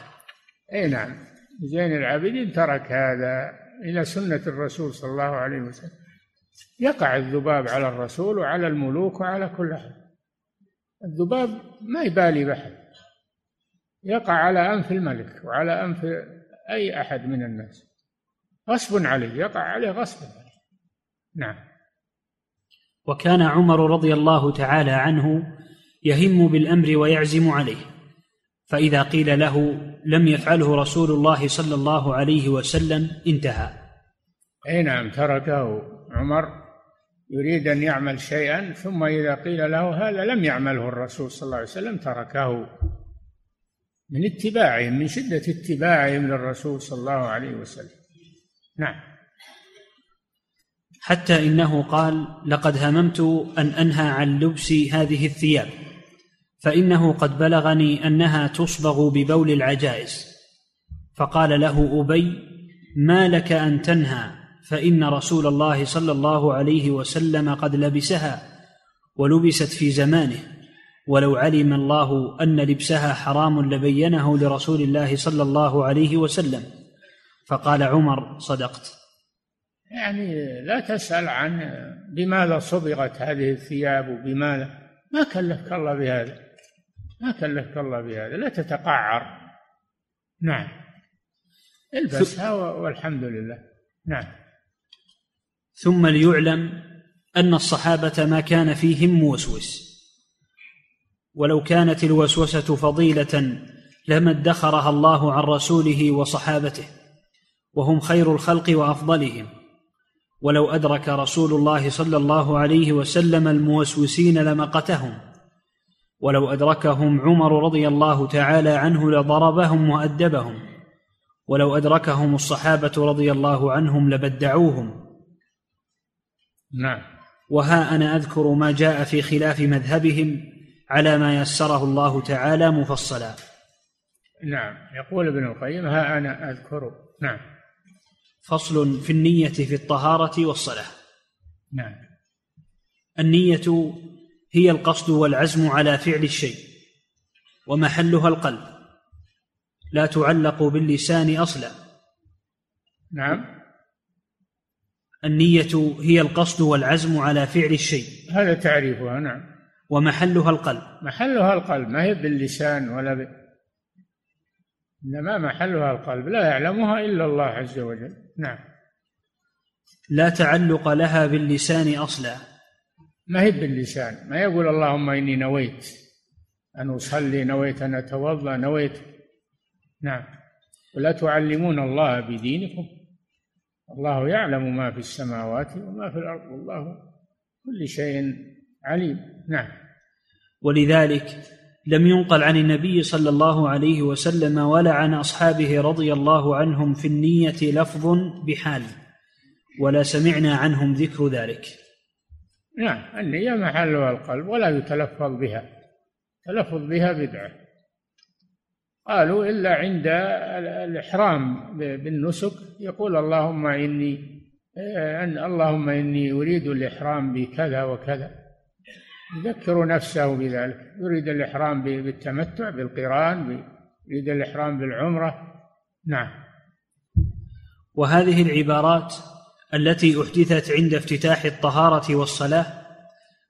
إي نعم. زين العابدين ترك هذا إلى سنة الرسول صلى الله عليه وسلم. يقع الذباب على الرسول وعلى الملوك وعلى كل احد الذباب ما يبالي بحد يقع على أنف الملك وعلى أنف أي أحد من الناس. غصب عليه يقع عليه غصب. عليه نعم. وكان عمر رضي الله تعالى عنه يهم بالأمر ويعزم عليه. فإذا قيل له لم يفعله رسول الله صلى الله عليه وسلم انتهى. اي نعم تركه عمر؟ يريد أن يعمل شيئا ثم إذا قيل له هذا لم يعمله الرسول صلى الله عليه وسلم تركه من اتباعهم من شدة اتباعهم للرسول صلى الله عليه وسلم. نعم. حتى إنه قال لقد هممت أن أنهى عن لبس هذه الثياب فإنه قد بلغني أنها تصبغ ببول العجائز. فقال له أبي ما لك أن تنهى فإن رسول الله صلى الله عليه وسلم قد لبسها ولبست في زمانه ولو علم الله أن لبسها حرام لبينه لرسول الله صلى الله عليه وسلم. فقال عمر صدقت. يعني لا تسأل عن بماذا صبغت هذه الثياب وبماذا. ما كلفك الله بهذا. ما كلفك الله بهذا. لا تتقعر. نعم. البسها والحمد لله. نعم. ثم ليعلم أن الصحابة ما كان فيهم موسوس. ولو كانت الوسوسة فضيلة لما ادخرها الله عن رسوله وصحابته وهم خير الخلق وأفضلهم. ولو أدرك رسول الله صلى الله عليه وسلم الموسوسين لمقتهم ولو أدركهم عمر رضي الله تعالى عنه لضربهم وأدبهم ولو أدركهم الصحابة رضي الله عنهم لبدعوهم. نعم. وها أنا أذكر ما جاء في خلاف مذهبهم على ما يسره الله تعالى مفصلا. نعم. يقول ابن القيم ها أنا أذكر. نعم. فصل في النية في الطهارة والصلاة. نعم. النية هي القصد والعزم على فعل الشيء ومحلها القلب لا تعلق باللسان أصلا. نعم. النية هي القصد والعزم على فعل الشيء. هذا تعريفها نعم. ومحلها القلب. محلها القلب ما هي باللسان ولا ب... إنما محلها القلب. لا يعلمها إلا الله عز وجل. نعم. لا تعلق لها باللسان أصلا. ما هي باللسان؟ ما يقول اللهم إني نويت أن أصلي نويت أن أتوضأ نويت. نعم. ولا تعلمون الله بدينكم. الله يعلم ما في السماوات وما في الأرض. والله كل شيء عليم. نعم. ولذلك لم ينقل عن النبي صلى الله عليه وسلم ولا عن أصحابه رضي الله عنهم في النية لفظ بحال ولا سمعنا عنهم ذكر ذلك. نعم. النية محلها القلب ولا يتلفظ بها. تلفظ بها بدعة. قالوا إلا عند الإحرام بالنسك يقول اللهم إني اللهم إني أريد الإحرام بكذا وكذا. يذكر نفسه بذلك يريد الإحرام بالتمتع بالقران يريد الإحرام بالعمرة. نعم. وهذه العبارات التي أحدثت عند افتتاح الطهارة والصلاة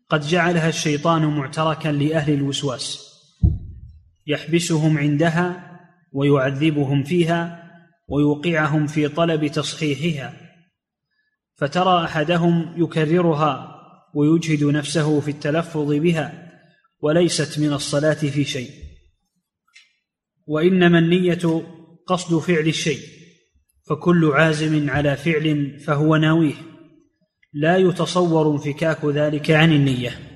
قد جعلها الشيطان معتركا لأهل الوسواس. يحبسهم عندها ويعذبهم فيها ويوقعهم في طلب تصحيحها. فترى أحدهم يكررها ويجهد نفسه في التلفظ بها وليست من الصلاة في شيء. وإنما النية قصد فعل الشيء فكل عازم على فعل فهو ناويه. لا يتصور انفكاك ذلك عن النية.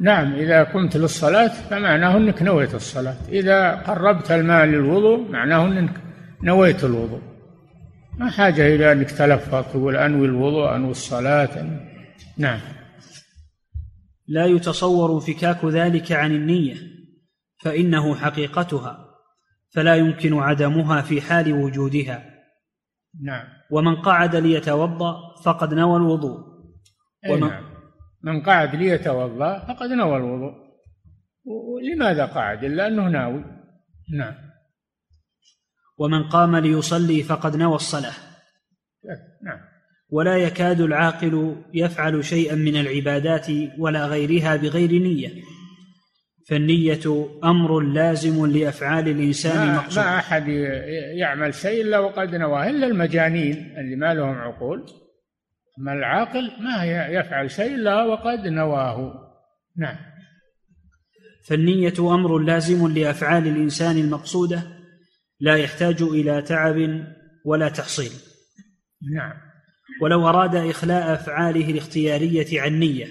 نعم إذا قمت للصلاة فمعناه أنك نويت الصلاة. إذا قربت الماء للوضوء معناه أنك نويت الوضوء. ما حاجة إلى أنك تلفظ تقول أنوي الوضوء أنوي الصلاة. نعم. لا يتصور انفكاك ذلك عن النية فإنه حقيقتها فلا يمكن عدمها في حال وجودها. نعم. ومن قعد ليتوضأ فقد نوى الوضوء. ومن نعم. من قعد ليتوضأ فقد نوى الوضوء. لماذا قعد إلا أنه ناوي. نعم. ومن قام ليصلي فقد نوى الصلاة. نعم. ولا يكاد العاقل يفعل شيئا من العبادات ولا غيرها بغير نية. فالنية أمر لازم لأفعال الإنسان ما, ما أحد يعمل شيء إلا وقد نواه. إلا المجانين اللي ما لهم عقول. أما العاقل ما يفعل شيء إلا وقد نواه. نعم. فالنية أمر لازم لأفعال الإنسان المقصودة لا يحتاج إلى تعب ولا تحصيل. نعم. ولو أراد إخلاء أفعاله الاختيارية عن نية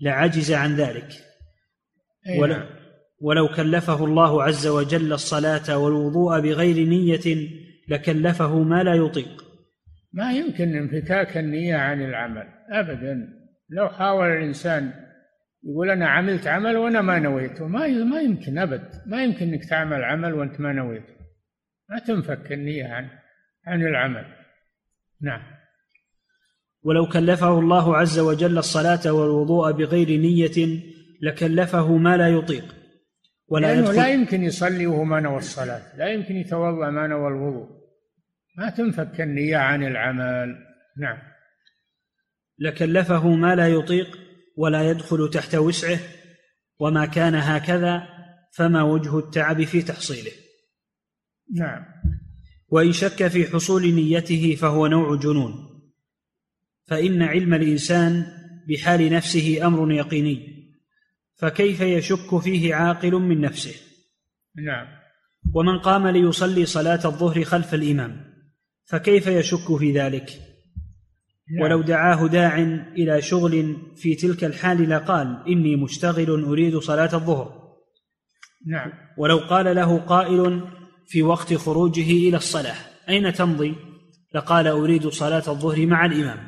لعجز عن ذلك. ولا نعم. ولو كلفه الله عز وجل الصلاة والوضوء بغير نية لكلفه ما لا يطيق. ما يمكن انفكاك النية عن العمل ابدا. لو حاول الإنسان يقول أنا عملت عمل وأنا ما نويته ما ما يمكن أبد. ما يمكن إنك تعمل عمل وأنت ما نويته. ما تنفك النية عن عن العمل. نعم. ولو كلفه الله عز وجل الصلاة والوضوء بغير نية لكلفه ما لا يطيق ولا لأنه يدخل. لا يمكن يصلي وهو ما نوى الصلاة لا يمكن يتوضأ ما نوى الوضوء. ما تنفك النية عن العمل. نعم. لكلفه ما لا يطيق ولا يدخل تحت وسعه وما كان هكذا فما وجه التعب في تحصيله. نعم. وإن شك في حصول نيته فهو نوع جنون. فإن علم الإنسان بحال نفسه أمر يقيني. فكيف يشك فيه عاقل من نفسه؟ نعم. ومن قام ليصلي صلاة الظهر خلف الإمام. فكيف يشك في ذلك؟ نعم. ولو دعاه داع إلى شغل في تلك الحال لقال إني مشتغل أريد صلاة الظهر. نعم. ولو قال له قائل في وقت خروجه إلى الصلاة أين تمضي؟ لقال أريد صلاة الظهر مع الإمام.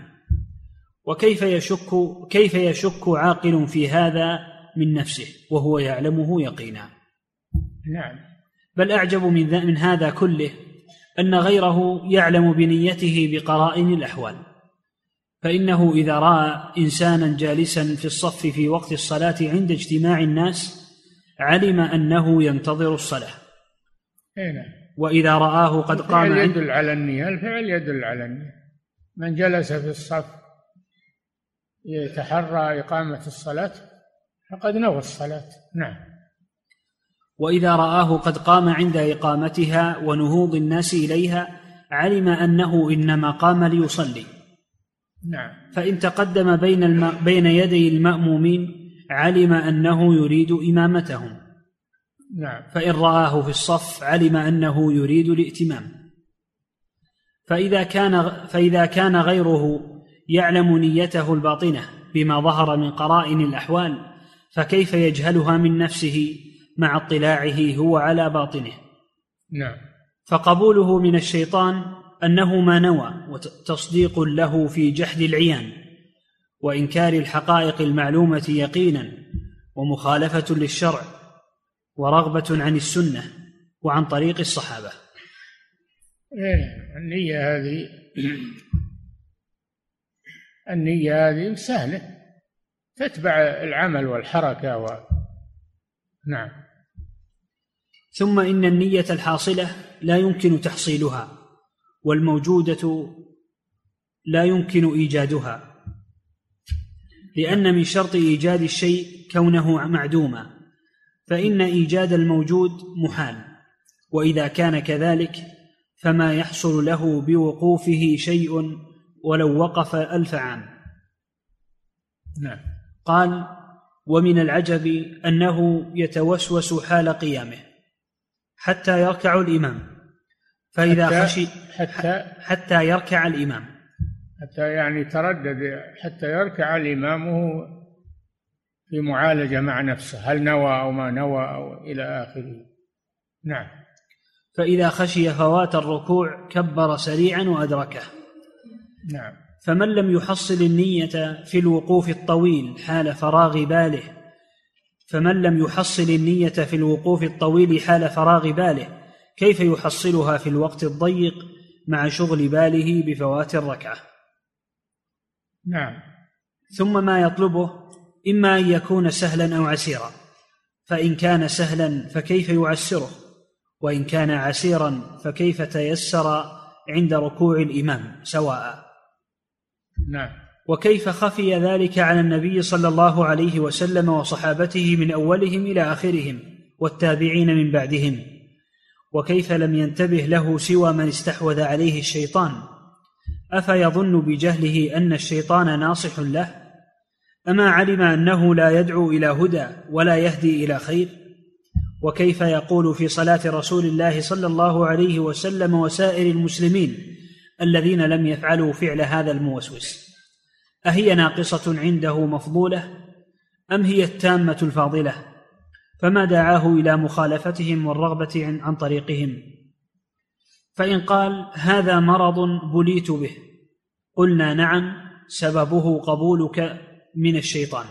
وكيف يشك كيف يشك عاقل في هذا من نفسه؟ وهو يعلمه يقينا. نعم. بل أعجب من, من هذا كله أن غيره يعلم بنيته بقرائن الأحوال. فإنه إذا رأى إنسانا جالسا في الصف في وقت الصلاة عند اجتماع الناس علم أنه ينتظر الصلاة. نعم. وإذا رآه قد قام الفعل يدل على النية الفعل يدل على النية. من جلس في الصف يتحرى إقامة الصلاة فقد نوى الصلاة. نعم. وإذا رآه قد قام عند إقامتها ونهوض الناس إليها علم أنه إنما قام ليصلي. نعم. فإن تقدم بين الم... بين يدي المأمومين علم أنه يريد إمامتهم. نعم. فإن رآه في الصف علم أنه يريد الائتمام. فإذا كان فإذا كان غيره يعلم نيته الباطنة بما ظهر من قرائن الأحوال فكيف يجهلها من نفسه مع اطلاعه هو على باطنه. نعم. فقبوله من الشيطان أنه ما نوى وتصديق له في جحد العيان وإنكار الحقائق المعلومة يقينا ومخالفة للشرع ورغبة عن السنة وعن طريق الصحابة. إيه النية هذه النية هذه سهلة تتبع العمل والحركة و... نعم. ثم إن النية الحاصلة لا يمكن تحصيلها والموجودة لا يمكن إيجادها لأن من شرط إيجاد الشيء كونه معدوما فإن إيجاد الموجود محال وإذا كان كذلك فما يحصل له بوقوفه شيء ولو وقف ألف عام. نعم. قال ومن العجب أنه يتوسوس حال قيامه. حتى يركع الإمام. فإذا حتى خشي حتى حتى يركع الإمام. حتى يعني تردد حتى يركع الإمام وهو في معالجة مع نفسه. هل نوى أو ما نوى أو إلى آخره. نعم. فإذا خشي فوات الركوع كبر سريعا وأدركه. نعم. فمن لم يحصل النية في الوقوف الطويل حال فراغ باله فمن لم يحصل النية في الوقوف الطويل حال فراغ باله كيف يحصلها في الوقت الضيق مع شغل باله بفوات الركعة؟ نعم. ثم ما يطلبه إما أن يكون سهلا أو عسيرا فإن كان سهلا فكيف يعسره؟ وإن كان عسيرا فكيف تيسر عند ركوع الإمام سواء؟ نعم. وكيف خفي ذلك على النبي صلى الله عليه وسلم وصحابته من أولهم إلى آخرهم والتابعين من بعدهم؟ وكيف لم ينتبه له سوى من استحوذ عليه الشيطان؟ أفيظن بجهله أن الشيطان ناصح له؟ أما علم أنه لا يدعو إلى هدى ولا يهدي إلى خير؟ وكيف يقول في صلاة رسول الله صلى الله عليه وسلم وسائر المسلمين الذين لم يفعلوا فعل هذا الموسوس؟ أهي ناقصة عنده مفضولة أم هي التامة الفاضلة؟ فما دعاه إلى مخالفتهم والرغبة عن طريقهم؟ فإن قال هذا مرض بليت به قلنا نعم سببه قبولك من الشيطان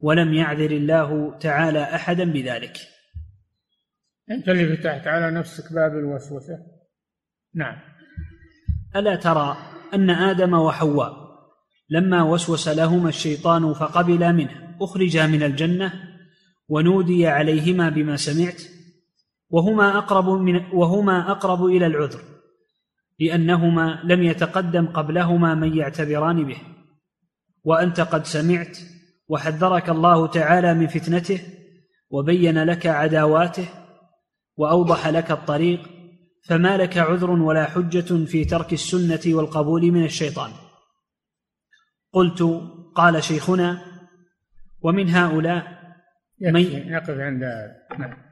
ولم يعذر الله تعالى أحدا بذلك. انت اللي فتحت على نفسك باب الوسوسة. نعم. ألا ترى أن آدم وحواء لما وسوس لهما الشيطان فقبلا منه أخرجا من الجنة ونودي عليهما بما سمعت وهما أقرب من وهما أقرب إلى العذر لأنهما لم يتقدم قبلهما من يعتبران به. وأنت قد سمعت وحذرك الله تعالى من فتنته وبين لك عداواته وأوضح لك الطريق فما لك عذر ولا حجة في ترك السنة والقبول من الشيطان. قلت قال شيخنا ومن هؤلاء من؟ يقف عند نعم.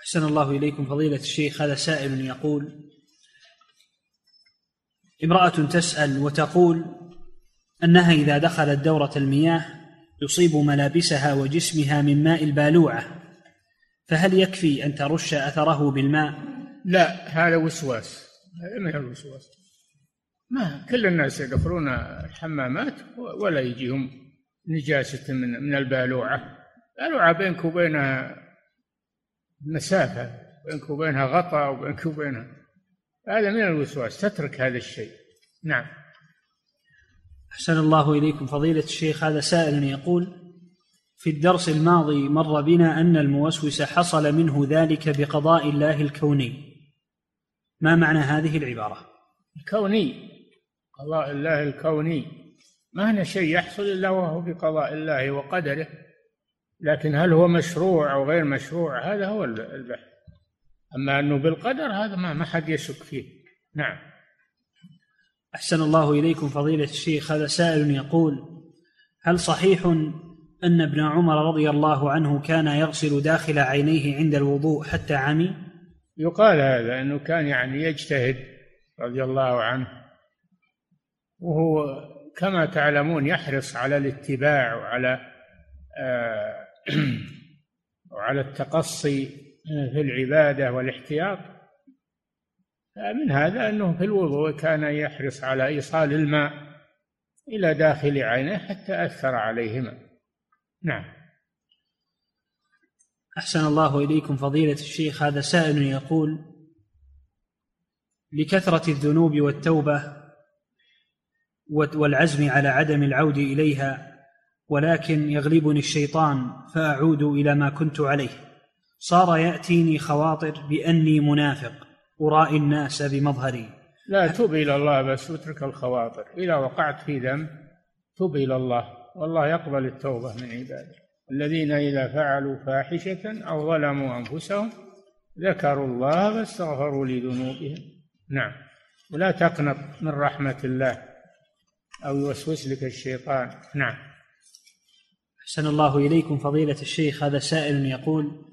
أحسن الله إليكم فضيلة الشيخ. هذا سائل يقول امرأة تسأل وتقول أنها إذا دخلت دورة المياه يصيب ملابسها وجسمها من ماء البالوعة. فهل يكفي أن ترش أثره بالماء؟ لا هذا وسواس. هذا من الوسواس ما كل الناس يدخلون الحمامات ولا يجيهم نجاسة من من البالوعة. البالوعة بينك وبينها مسافة بينك وبينها غطاء وبينك وبينها. هذا من الوسواس. تترك هذا الشيء. نعم. أحسن الله إليكم فضيلة الشيخ. هذا سائل يقول في الدرس الماضي مر بنا أن الموسوس حصل منه ذلك بقضاء الله الكوني. ما معنى هذه العبارة؟ الكوني قضاء الله الكوني. ما هنا شيء يحصل إلا وهو بقضاء الله وقدره. لكن هل هو مشروع أو غير مشروع؟ هذا هو البحث. أما أنه بالقدر هذا ما حد يشك فيه. نعم. أحسن الله إليكم فضيلة الشيخ. هذا سائل يقول هل صحيح أن ابن عمر رضي الله عنه كان يغسل داخل عينيه عند الوضوء حتى عمي؟ يقال هذا أنه كان يعني يجتهد رضي الله عنه وهو كما تعلمون يحرص على الاتباع وعلى آه (clears throat) وعلى التقصي في العبادة والاحتياط. من هذا أنه في الوضوء كان يحرص على إيصال الماء إلى داخل عينيه حتى أثر عليهما. نعم. أحسن الله إليكم فضيلة الشيخ هذا سائل يقول لكثرة الذنوب والتوبة والعزم على عدم العود إليها ولكن يغلبني الشيطان فأعود إلى ما كنت عليه. صار يأتيني خواطر بأني منافق. أرائي الناس بمظهري. لا تب إلى الله بس واترك الخواطر. إذا وقعت في ذنب تب إلى الله. والله يقبل التوبة من عباده. الذين إذا فعلوا فاحشة أو ظلموا أنفسهم ذكروا الله فاستغفروا لذنوبهم. نعم. ولا تقنط من رحمة الله أو يوسوس لك الشيطان. نعم. أحسن الله إليكم فضيلة الشيخ. هذا سائل يقول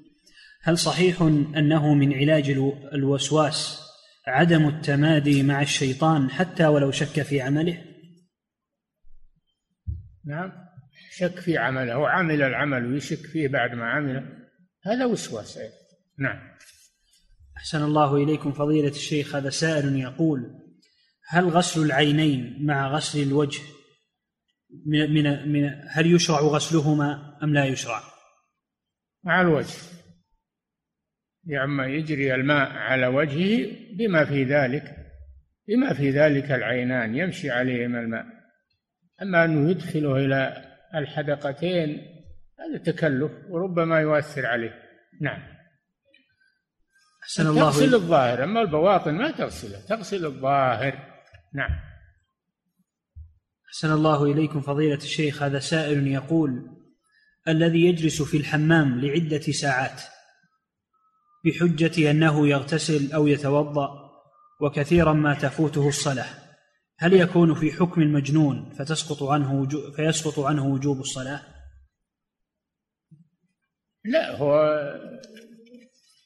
هل صحيح أنه من علاج الوسواس عدم التمادي مع الشيطان حتى ولو شك في عمله؟ نعم شك في عمله وعمل العمل ويشك فيه بعد ما عمله هذا وسواس نعم. أحسن الله إليكم فضيلة الشيخ هذا سائل يقول هل غسل العينين مع غسل الوجه من من من هل يشرع غسلهما أم لا يشرع؟ مع الوجه. يعني يجري الماء على وجهه بما في ذلك بما في ذلك العينان يمشي عليهما الماء. أما أنه يدخله إلى الحدقتين هذا تكلف وربما يؤثر عليه. نعم. أحسن الله تغسل الظاهر أما البواطن ما تغسله تغسل الظاهر. نعم. أحسن الله إليكم فضيلة الشيخ هذا سائل يقول الذي يجلس في الحمام لعدة ساعات بحجة أنه يغتسل أو يتوضأ وكثيرا ما تفوته الصلاة. هل يكون في حكم المجنون فتسقط عنه فيسقط عنه وجوب الصلاة؟ لا هو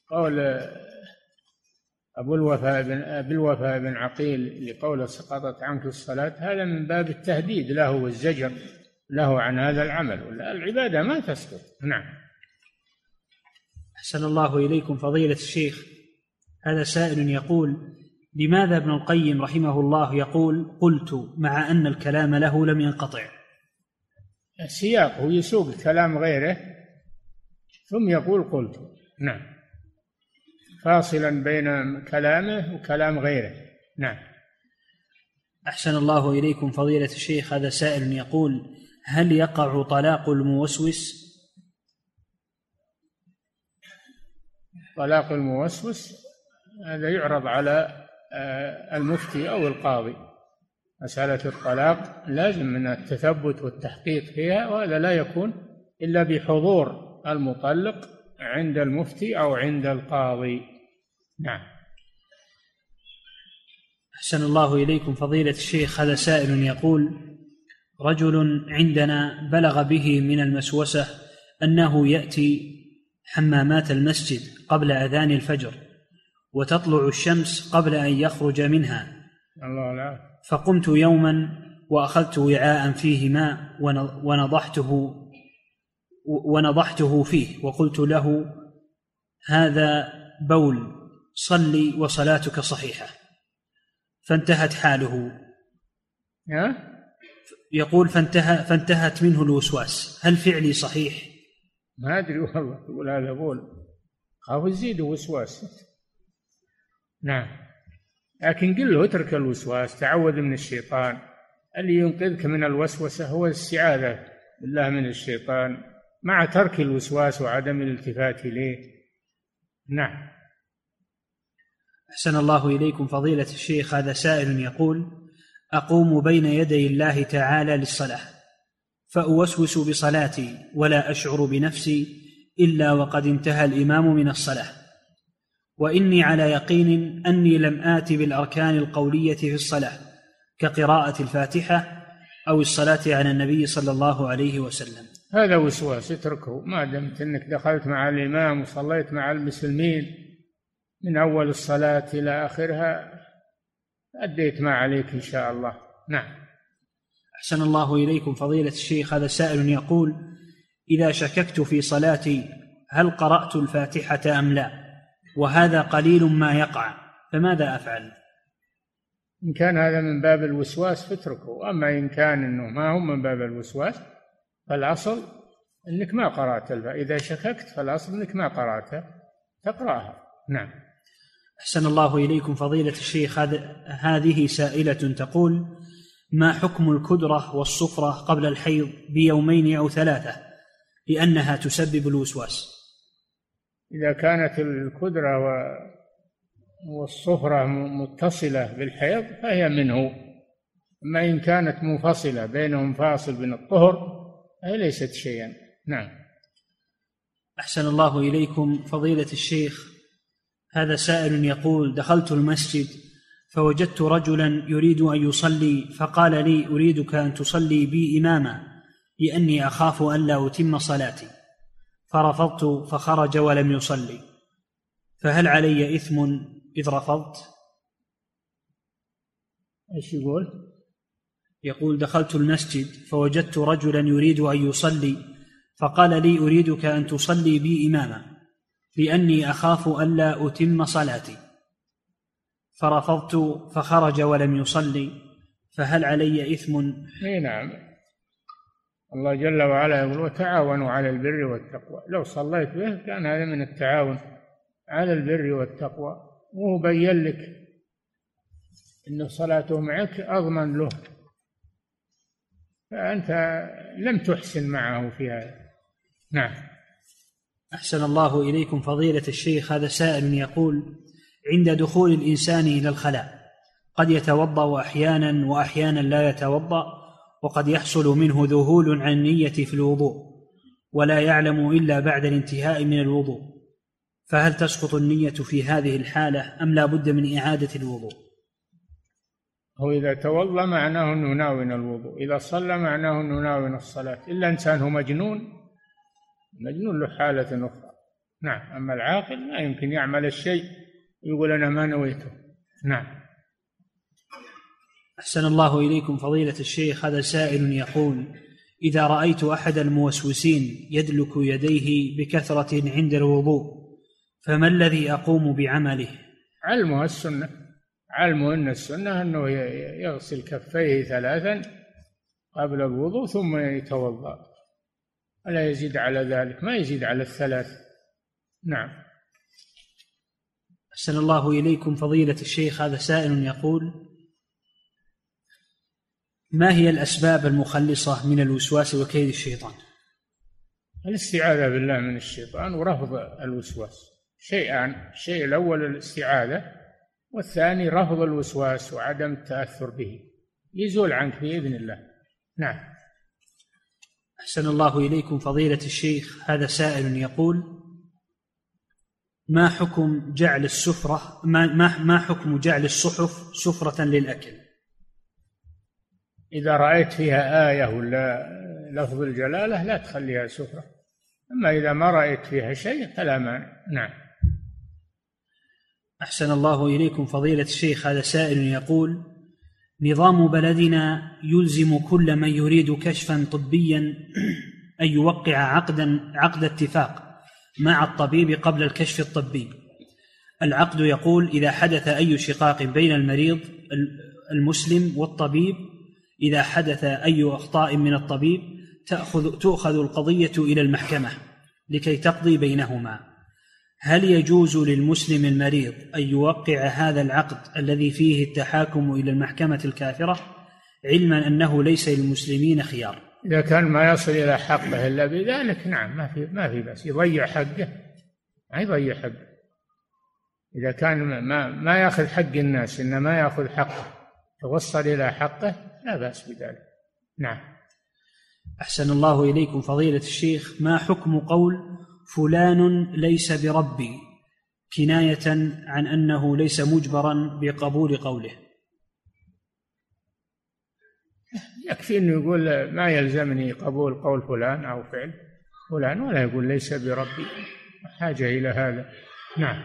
قول أبو الوفاء بن أبي الوفاء بن عقيل لقوله سقطت عنك الصلاة هذا من باب التهديد له والزجر له عن هذا العمل. العبادة ما تسقط. نعم. أحسن الله إليكم فضيلة الشيخ. هذا سائل يقول لماذا ابن القيم رحمه الله يقول قلت مع أن الكلام له لم ينقطع سياقه يسوق كلام غيره ثم يقول قلت نعم. فاصلا بين كلامه وكلام غيره نعم. أحسن الله إليكم فضيلة الشيخ. هذا سائل يقول هل يقع طلاق الموسوس طلاق الموسوس هذا يعرض على آه، المفتي أو القاضي. مسألة الطلاق لازم من التثبت والتحقيق فيها وهذا لا يكون إلا بحضور المطلق عند المفتي أو عند القاضي. نعم. أحسن الله إليكم فضيلة الشيخ. هذا سائل يقول رجل عندنا بلغ به من المسوسة أنه يأتي حمامات المسجد قبل أذان الفجر وتطلع الشمس قبل أن يخرج منها. الله لا. فقمت يوما وأخذت وعاء فيه ماء ونضحته ونضحته فيه وقلت له هذا بول صلي وصلاتك صحيحة. فانتهت حاله. يقول فانتهى فانتهت منه الوسواس. هل فعلي صحيح؟ ما أدري والله يقول هذا بول خاف يزيد وسواس. نعم. لكن قل له اترك الوسواس تعوذ من الشيطان. اللي ينقذك من الوسوسة هو الاستعاذة بالله من الشيطان. مع ترك الوسواس وعدم الالتفات إليه. نعم. أحسن الله إليكم فضيلة الشيخ. هذا سائل يقول أقوم بين يدي الله تعالى للصلاة. فأوسوس بصلاتي ولا أشعر بنفسي إلا وقد انتهى الإمام من الصلاة. وإني على يقين أني لم آت بالأركان القولية في الصلاة كقراءة الفاتحة أو الصلاة على النبي صلى الله عليه وسلم. هذا وسواس اتركه ما دمت أنك دخلت مع الإمام وصليت مع المسلمين من أول الصلاة إلى آخرها؟ أديت ما عليك إن شاء الله. نعم. أحسن الله إليكم فضيلة الشيخ. هذا سائل يقول إذا شككت في صلاتي هل قرأت الفاتحة أم لا؟ وهذا قليل ما يقع فماذا أفعل؟ إن كان هذا من باب الوسواس فاتركه. أما إن كان أنه ما هو من باب الوسواس فالأصل أنك ما قرأت إذا شككت فالأصل أنك ما قرأتها تقرأها. نعم. أحسن الله إليكم فضيلة الشيخ. هذه سائلة تقول ما حكم الكدرة والصفرة قبل الحيض بيومين أو ثلاثة لأنها تسبب الوسواس؟ إذا كانت الكدرة والصفرة متصلة بالحيض فهي منه. أما إن كانت منفصلة بينهم فاصل بين الطهر فهي ليست شيئا. نعم. أحسن الله إليكم فضيلة الشيخ هذا سائل يقول دخلت المسجد فوجدت رجلا يريد أن يصلي فقال لي أريدك أن تصلي بي إماما لأني أخاف الا أتم صلاتي. فرفضت فخرج ولم يصلي. فهل علي إثم إذ رفضت؟ إيش يقول؟ يقول دخلت المسجد فوجدت رجلا يريد أن يصلي فقال لي أريدك أن تصلي بي إماما لأني أخاف الا أتم صلاتي. فرفضت فخرج ولم يصلي فهل علي إثم؟ إي نعم. الله جل وعلا يقول وتعاونوا على البر والتقوى. لو صليت به كان هذا من التعاون على البر والتقوى. وهو بين لك إن صلاته معك أضمن له. فأنت لم تحسن معه في هذا. نعم. أحسن الله إليكم فضيلة الشيخ. هذا سائل يقول عند دخول الإنسان إلى الخلاء. قد يتوضأ أحيانا وأحيانا لا يتوضأ وقد يحصل منه ذهول عن النية في الوضوء ولا يعلم إلا بعد الانتهاء من الوضوء. فهل تسقط النية في هذه الحالة أم لا بد من إعادة الوضوء؟ هو إذا توضأ معناه أنه ناوي الوضوء إذا صلى معناه أنه ناوي الصلاة. إلا إنسان هو مجنون المجنون له حالة أخرى. نعم أما العاقل ما يمكن يعمل الشيء. يقول أنا ما نويته. نعم. أحسن الله إليكم فضيلة الشيخ هذا سائل يقول إذا رأيت أحد الموسوسين يدلك يديه بكثرة عند الوضوء فما الذي أقوم بعمله؟ علمه السنة. علمه أن السنة أنه يغسل كفيه ثلاثا قبل الوضوء ثم يتوضأ. ولا يزيد على ذلك؟ ما يزيد على الثلاث. نعم. أحسن الله إليكم فضيلة الشيخ. هذا سائل يقول ما هي الأسباب المخلصة من الوسواس وكيد الشيطان؟ الاستعاذة بالله من الشيطان ورفض الوسواس. شيئان الشيء الأول الاستعاذة والثاني رفض الوسواس وعدم التأثر به. يزول عنك بإذن الله. نعم. أحسن الله إليكم فضيلة الشيخ. هذا سائل يقول ما حكم جعل السفرة ما, ما, ما حكم جعل الصحف سفرة للأكل؟ إذا رأيت فيها آية ولا لفظ الجلالة لا تخليها سفرة. أما إذا ما رأيت فيها شيء فلا مانع. نعم. أحسن الله إليكم فضيلة الشيخ. هذا سائل يقول نظام بلدنا يلزم كل من يريد كشفا طبيا أن يوقع عقدا عقد اتفاق. مع الطبيب قبل الكشف الطبي. العقد يقول إذا حدث أي شقاق بين المريض المسلم والطبيب إذا حدث أي أخطاء من الطبيب تأخذ تؤخذ القضية إلى المحكمة لكي تقضي بينهما. هل يجوز للمسلم المريض أن يوقع هذا العقد الذي فيه التحاكم إلى المحكمة الكافرة علما أنه ليس للمسلمين خيار؟ إذا كان ما يصل إلى حقه إلا بذلك نعم ما في ما في بس يضيع حقه ما يضيع حقه. إذا كان ما ما يأخذ حق الناس إنما يأخذ حقه توصل إلى حقه لا بأس بذلك. نعم. أحسن الله إليكم فضيلة الشيخ. ما حكم قول فلان ليس بربي؟ كناية عن أنه ليس مجبرا بقبول قوله. يكفي أنه يقول ما يلزمني قبول قول فلان أو فعل فلان ولا يقول ليس بربي. حاجة إلى هذا. نعم.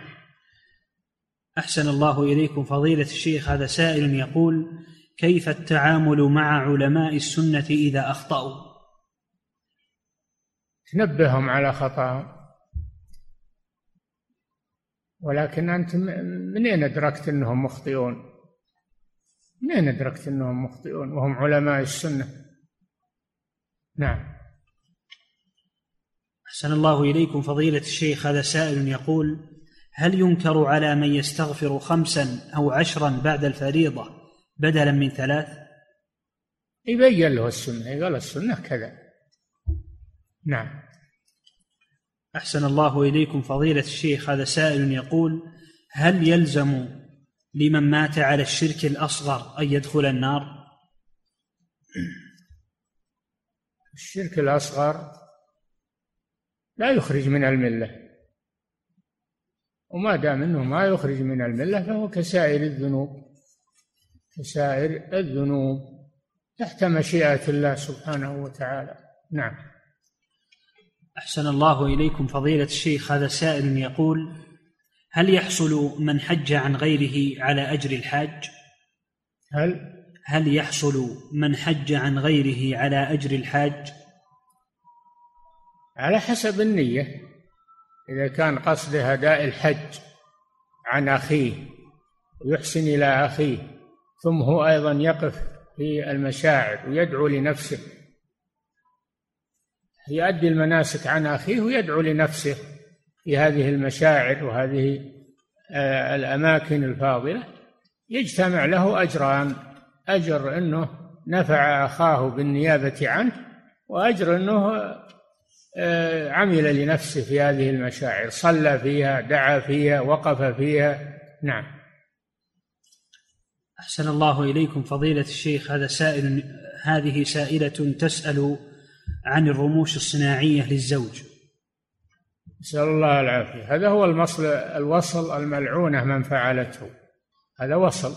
أحسن الله إليكم فضيلة الشيخ. هذا سائل يقول كيف التعامل مع علماء السنة إذا أخطأوا؟ تنبههم على خطأهم. ولكن أنت منين أدركت أنهم مخطئون؟ منين أدركت أنهم مخطئون وهم علماء السنة؟ نعم. أحسن الله إليكم فضيلة الشيخ هذا سائل يقول هل ينكر على من يستغفر خمسا أو عشرا بعد الفريضة بدلا من ثلاث؟ يبين له السنة قال السنة كذا. نعم. أحسن الله إليكم فضيلة الشيخ هذا سائل يقول هل يلزم لمن مات على الشرك الأصغر أن يدخل النار؟ الشرك الأصغر لا يخرج من الملة. وما دام إنه ما يخرج من الملة فهو كسائر الذنوب. كسائر الذنوب تحت مشيئة الله سبحانه وتعالى. نعم. أحسن الله إليكم فضيلة الشيخ هذا سائل يقول هل يحصل من حج عن غيره على أجر الحاج؟ هل؟ هل يحصل من حج عن غيره على أجر الحاج؟ على حسب النية. إذا كان قصده أداء الحج عن أخيه ويحسن إلى أخيه ثم هو أيضا يقف في المشاعر ويدعو لنفسه يؤدي المناسك عن أخيه ويدعو لنفسه. في هذه المشاعر وهذه آه، الأماكن الفاضلة يجتمع له أجران. أجر أنه نفع أخاه بالنيابة عنه وأجر أنه آه، عمل لنفسه في هذه المشاعر. صلى فيها دعا فيها وقف فيها. نعم. أحسن الله إليكم فضيلة الشيخ. هذا سائل هذه سائلة تسأل عن الرموش الصناعية للزوج. نسأل الله العافية. هذا هو المصل الوصل الملعونة من فعلته. هذا وصل.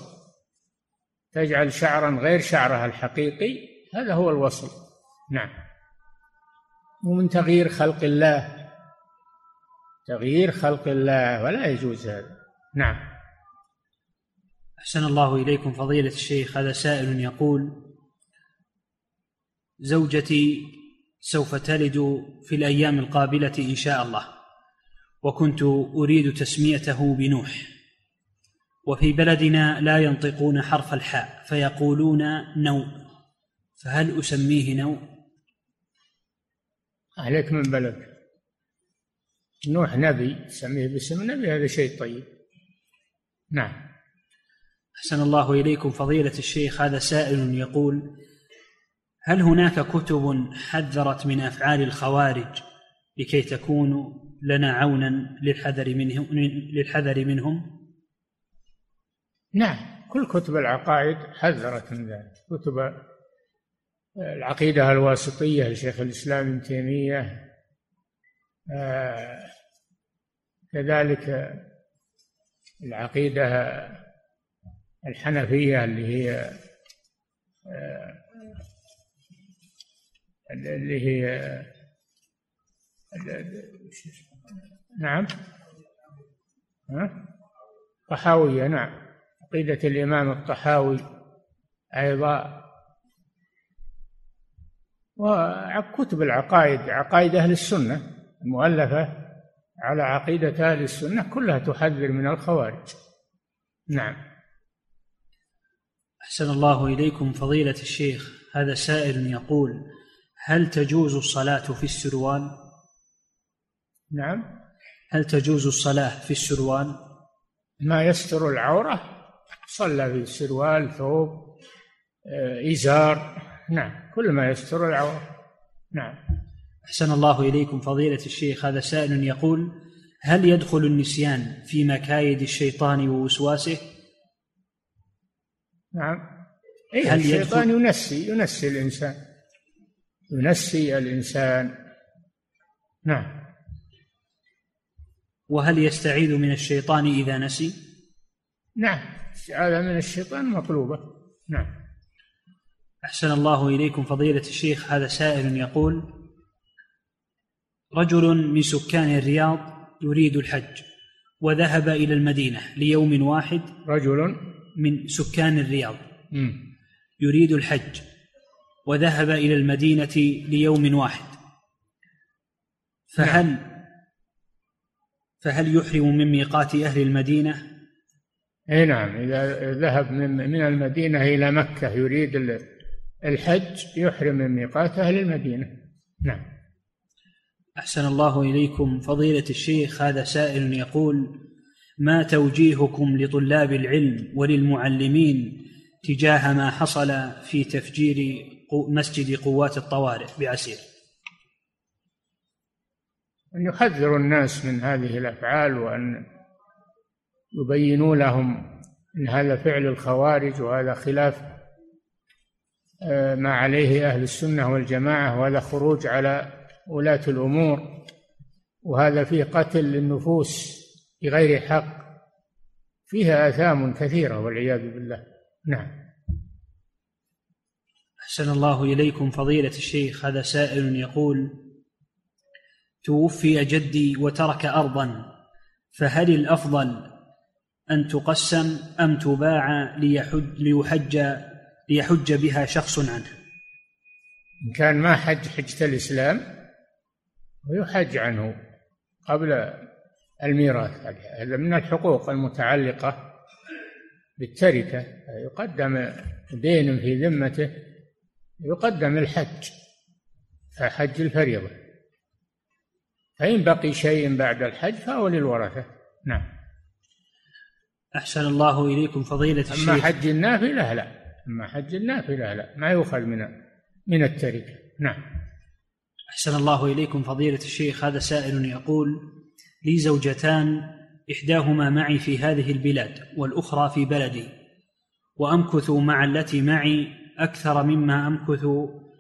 تجعل شعرا غير شعرها الحقيقي. هذا هو الوصل. نعم. ومن تغيير خلق الله. تغيير خلق الله ولا يجوز هذا. نعم. أحسن الله إليكم فضيلة الشيخ. هذا سائل يقول زوجتي سوف تلد في الأيام القابلة إن شاء الله. وكنت أريد تسميته بنوح. وفي بلدنا لا ينطقون حرف الحاء فيقولون نو فهل أسميه نو عليك من بلد. نوح نبي سميه باسم نبي هذا شيء طيب. نعم. أحسن الله إليكم فضيلة الشيخ هذا سائل يقول هل هناك كتب حذرت من أفعال الخوارج لكي تكونوا لنا عونا للحذر منهم للحذر منهم؟ نعم كل كتب العقائد حذرت من ذلك كتب العقيدة الواسطية لشيخ الإسلام ابن تيمية آه، كذلك العقيدة الحنفية اللي هي آه، اللي هي نعم. ها؟ طحاوية نعم. عقيدة الإمام الطحاوي أيضا. وكتب العقائد عقائد أهل السنة المؤلفة على عقيدة أهل السنة كلها تحذر من الخوارج. نعم. أحسن الله إليكم فضيلة الشيخ هذا سائل يقول هل تجوز الصلاة في السروال؟ نعم. هل تجوز الصلاة في السروال؟ ما يستر العورة؟ صلى في السروال ثوب آه، إزار. نعم كل ما يستر العورة. نعم. أحسن الله إليكم فضيلة الشيخ هذا سائل يقول هل يدخل النسيان في مكايد الشيطان ووسواسه؟ نعم. إيه هل الشيطان ينسي ينسي الإنسان. ينسي الإنسان. نعم. وهل يستعيذ من الشيطان إذا نسي؟ نعم. الاستعاذة من الشيطان مطلوبة. نعم. أحسن الله إليكم فضيلة الشيخ. هذا سائل يقول رجل من سكان الرياض يريد الحج وذهب إلى المدينة ليوم واحد رجل. من سكان الرياض. يريد الحج. وذهب إلى المدينة ليوم واحد فهل نعم. فهل يحرم من ميقات أهل المدينة؟ إي نعم إذا ذهب من من المدينة إلى مكة يريد الحج يحرم من ميقات أهل المدينة نعم أحسن الله إليكم فضيلة الشيخ هذا سائل يقول ما توجيهكم لطلاب العلم وللمعلمين تجاه ما حصل في تفجير مسجد قوات الطوارئ بعسير. أن يحذروا الناس من هذه الأفعال وأن يبينوا لهم أن هذا فعل الخوارج وهذا خلاف آه، ما عليه أهل السنة والجماعة وهذا خروج على ولاة الأمور. وهذا فيه قتل للنفوس بغير حق. فيها آثام كثيرة والعياذ بالله. نعم. أحسن الله إليكم فضيلة الشيخ. هذا سائل يقول توفي جدي وترك أرضا فهل الأفضل أن تقسم أم تباع ليحج ليحج ليحج بها شخص عنه؟ إن كان ما حج حجة الإسلام ويحج عنه قبل الميراث. هذا من الحقوق المتعلقة بالتركة. يقدم دين في ذمته. يقدم الحج حج الفريضة. فإن بقي شيء بعد الحج فهو للورثة. نعم. أحسن الله إليكم فضيلة الشيخ. أما حج النافلة لا. أما حج النافلة لا. ما يؤخذ من من التركة. نعم. أحسن الله إليكم فضيلة الشيخ. هذا سائل يقول لي زوجتان إحداهما معي في هذه البلاد والأخرى في بلدي وأمكث مع التي معي أكثر مما أمكث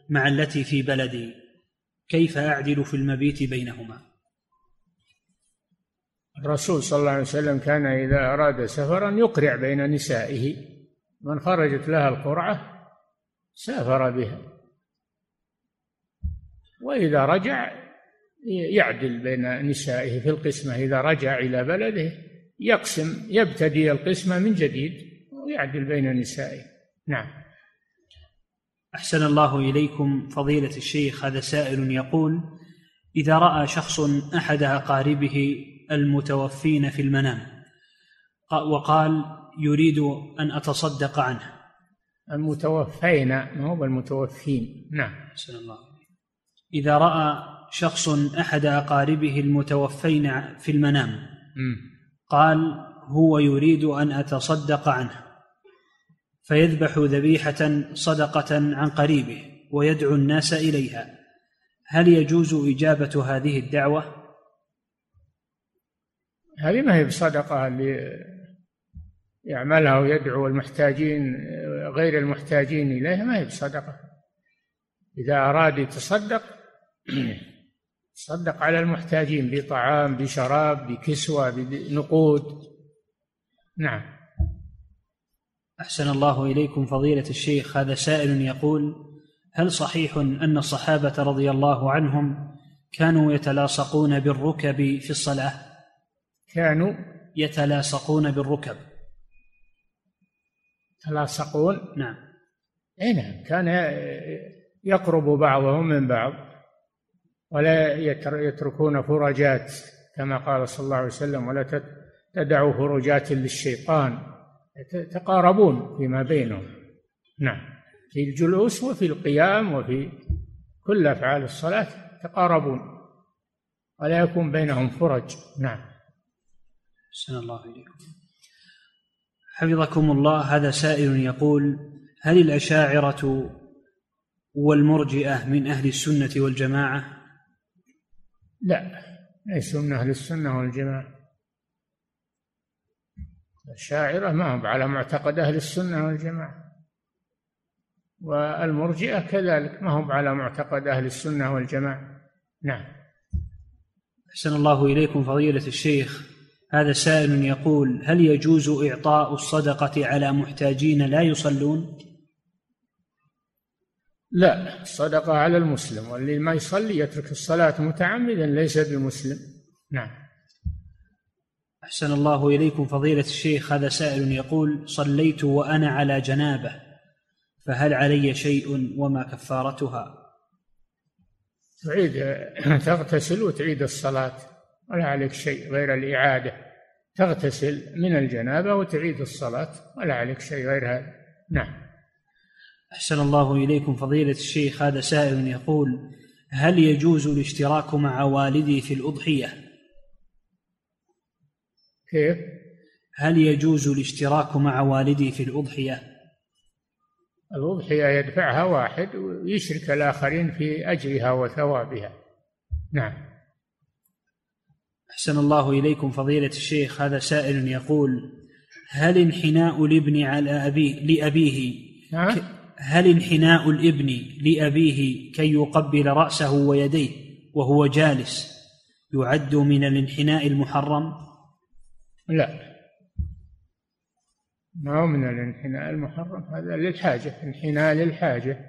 مع التي في بلدي. كيف أعدل في المبيت بينهما؟ الرسول صلى الله عليه وسلم كان إذا أراد سفرا يقرع بين نسائه. من خرجت لها القرعة سافر بها. وإذا رجع يعدل بين نسائه في القسمة. إذا رجع إلى بلده يقسم يبتدي القسمة من جديد ويعدل بين نسائه. نعم. أحسن الله إليكم فضيلة الشيخ هذا سائل يقول إذا رأى شخص أحد أقاربه المتوفين في المنام وقال يريد أن أتصدق عنه. المتوفين ما هو المتوفين نعم. أحسن الله إذا رأى شخص أحد أقاربه المتوفين في المنام م. قال هو يريد أن أتصدق عنه. فيذبح ذبيحة صدقة عن قريبه ويدعو الناس إليها. هل يجوز إجابة هذه الدعوة؟ هذه ما هي بصدقة اللي يعملها ويدعو المحتاجين غير المحتاجين إليها؟ ما هي بصدقة. إذا أراد يتصدق تصدق على المحتاجين بطعام بشراب بكسوة بنقود. نعم. أحسن الله إليكم فضيلة الشيخ. هذا سائل يقول هل صحيح أن الصحابة رضي الله عنهم كانوا يتلاصقون بالركب في الصلاة؟ كانوا يتلاصقون بالركب. يتلاصقون؟ نعم. اي نعم. كان يقرب بعضهم من بعض ولا يتركون فرجات كما قال صلى الله عليه وسلم ولا تدعوا فرجات للشيطان. يتقاربون فيما بينهم. نعم. في الجلوس وفي القيام وفي كل أفعال الصلاة يتقاربون ولا يكون بينهم فرج. نعم. أحسن الله إليكم. حفظكم الله. هذا سائل يقول هل الأشاعرة والمرجئة من أهل السنة والجماعة؟ لا ليسوا من أهل السنة والجماعة. الشاعرة ما هم على معتقد أهل السنة والجماعة. والمرجئة كذلك ما هم على معتقد أهل السنة والجماعة. نعم. أحسن الله إليكم فضيلة الشيخ. هذا سائل يقول هل يجوز إعطاء الصدقة على محتاجين لا يصلون؟ لا الصدقة على المسلم واللي ما يصلي يترك الصلاة متعمدا ليس بمسلم. نعم. أحسن الله إليكم فضيلة الشيخ. هذا سائل يقول صليت وأنا على جنابة فهل علي شيء وما كفارتها؟ تعيد تغتسل وتعيد الصلاة. ولا عليك شيء غير الإعادة. تغتسل من الجنابة وتعيد الصلاة. ولا عليك شيء غير هذا. نعم. أحسن الله إليكم فضيلة الشيخ. هذا سائل يقول هل يجوز الاشتراك مع والدي في الأضحية؟ كيف؟ هل يجوز الاشتراك مع والدي في الأضحية؟ الأضحية يدفعها واحد ويشرك الآخرين في أجرها وثوابها نعم أحسن الله إليكم فضيلة الشيخ هذا سائل يقول هل انحناء الابن على أبيه لأبيه نعم هل انحناء الابن لأبيه كي يقبل رأسه ويديه وهو جالس يعد من الانحناء المحرم؟ لا. ما هو من الانحناء المحرم؟ هذا للحاجة انحناء للحاجة.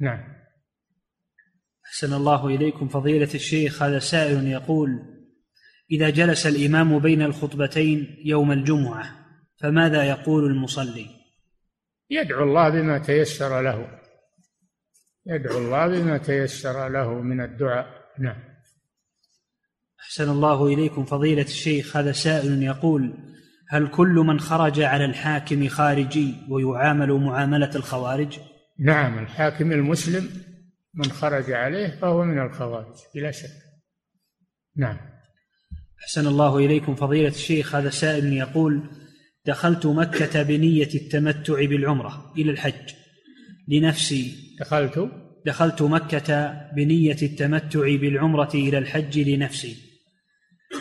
نعم. أحسن الله إليكم فضيلة الشيخ هذا سائل يقول إذا جلس الإمام بين الخطبتين يوم الجمعة فماذا يقول المصلي؟ يدعو الله بما تيسر له. يدعو الله بما تيسر له من الدعاء. نعم. أحسن الله إليكم فضيلة الشيخ هذا سائل يقول هل كل من خرج على الحاكم خارجي ويعامل معاملة الخوارج؟ نعم الحاكم المسلم من خرج عليه فهو من الخوارج بلا شك. نعم. أحسن الله إليكم فضيلة الشيخ هذا سائل يقول دخلت مكة بنية التمتع بالعمرة إلى الحج لنفسي. دخلت؟ دخلت مكة بنية التمتع بالعمرة إلى الحج لنفسي.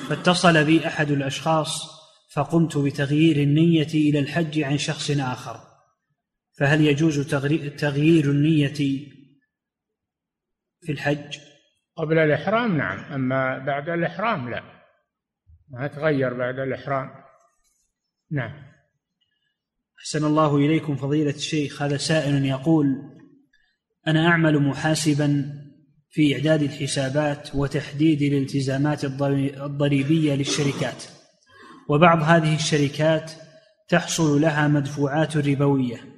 فاتصل بي أحد الأشخاص فقمت بتغيير النية إلى الحج عن شخص آخر. فهل يجوز تغيير النية في الحج؟ قبل الإحرام نعم أما بعد الإحرام لا. ما تغير بعد الإحرام. نعم. أحسن الله إليكم فضيلة الشيخ. هذا سائل يقول أنا أعمل محاسبا في إعداد الحسابات وتحديد الالتزامات الضريبية للشركات. وبعض هذه الشركات تحصل لها مدفوعات ربوية.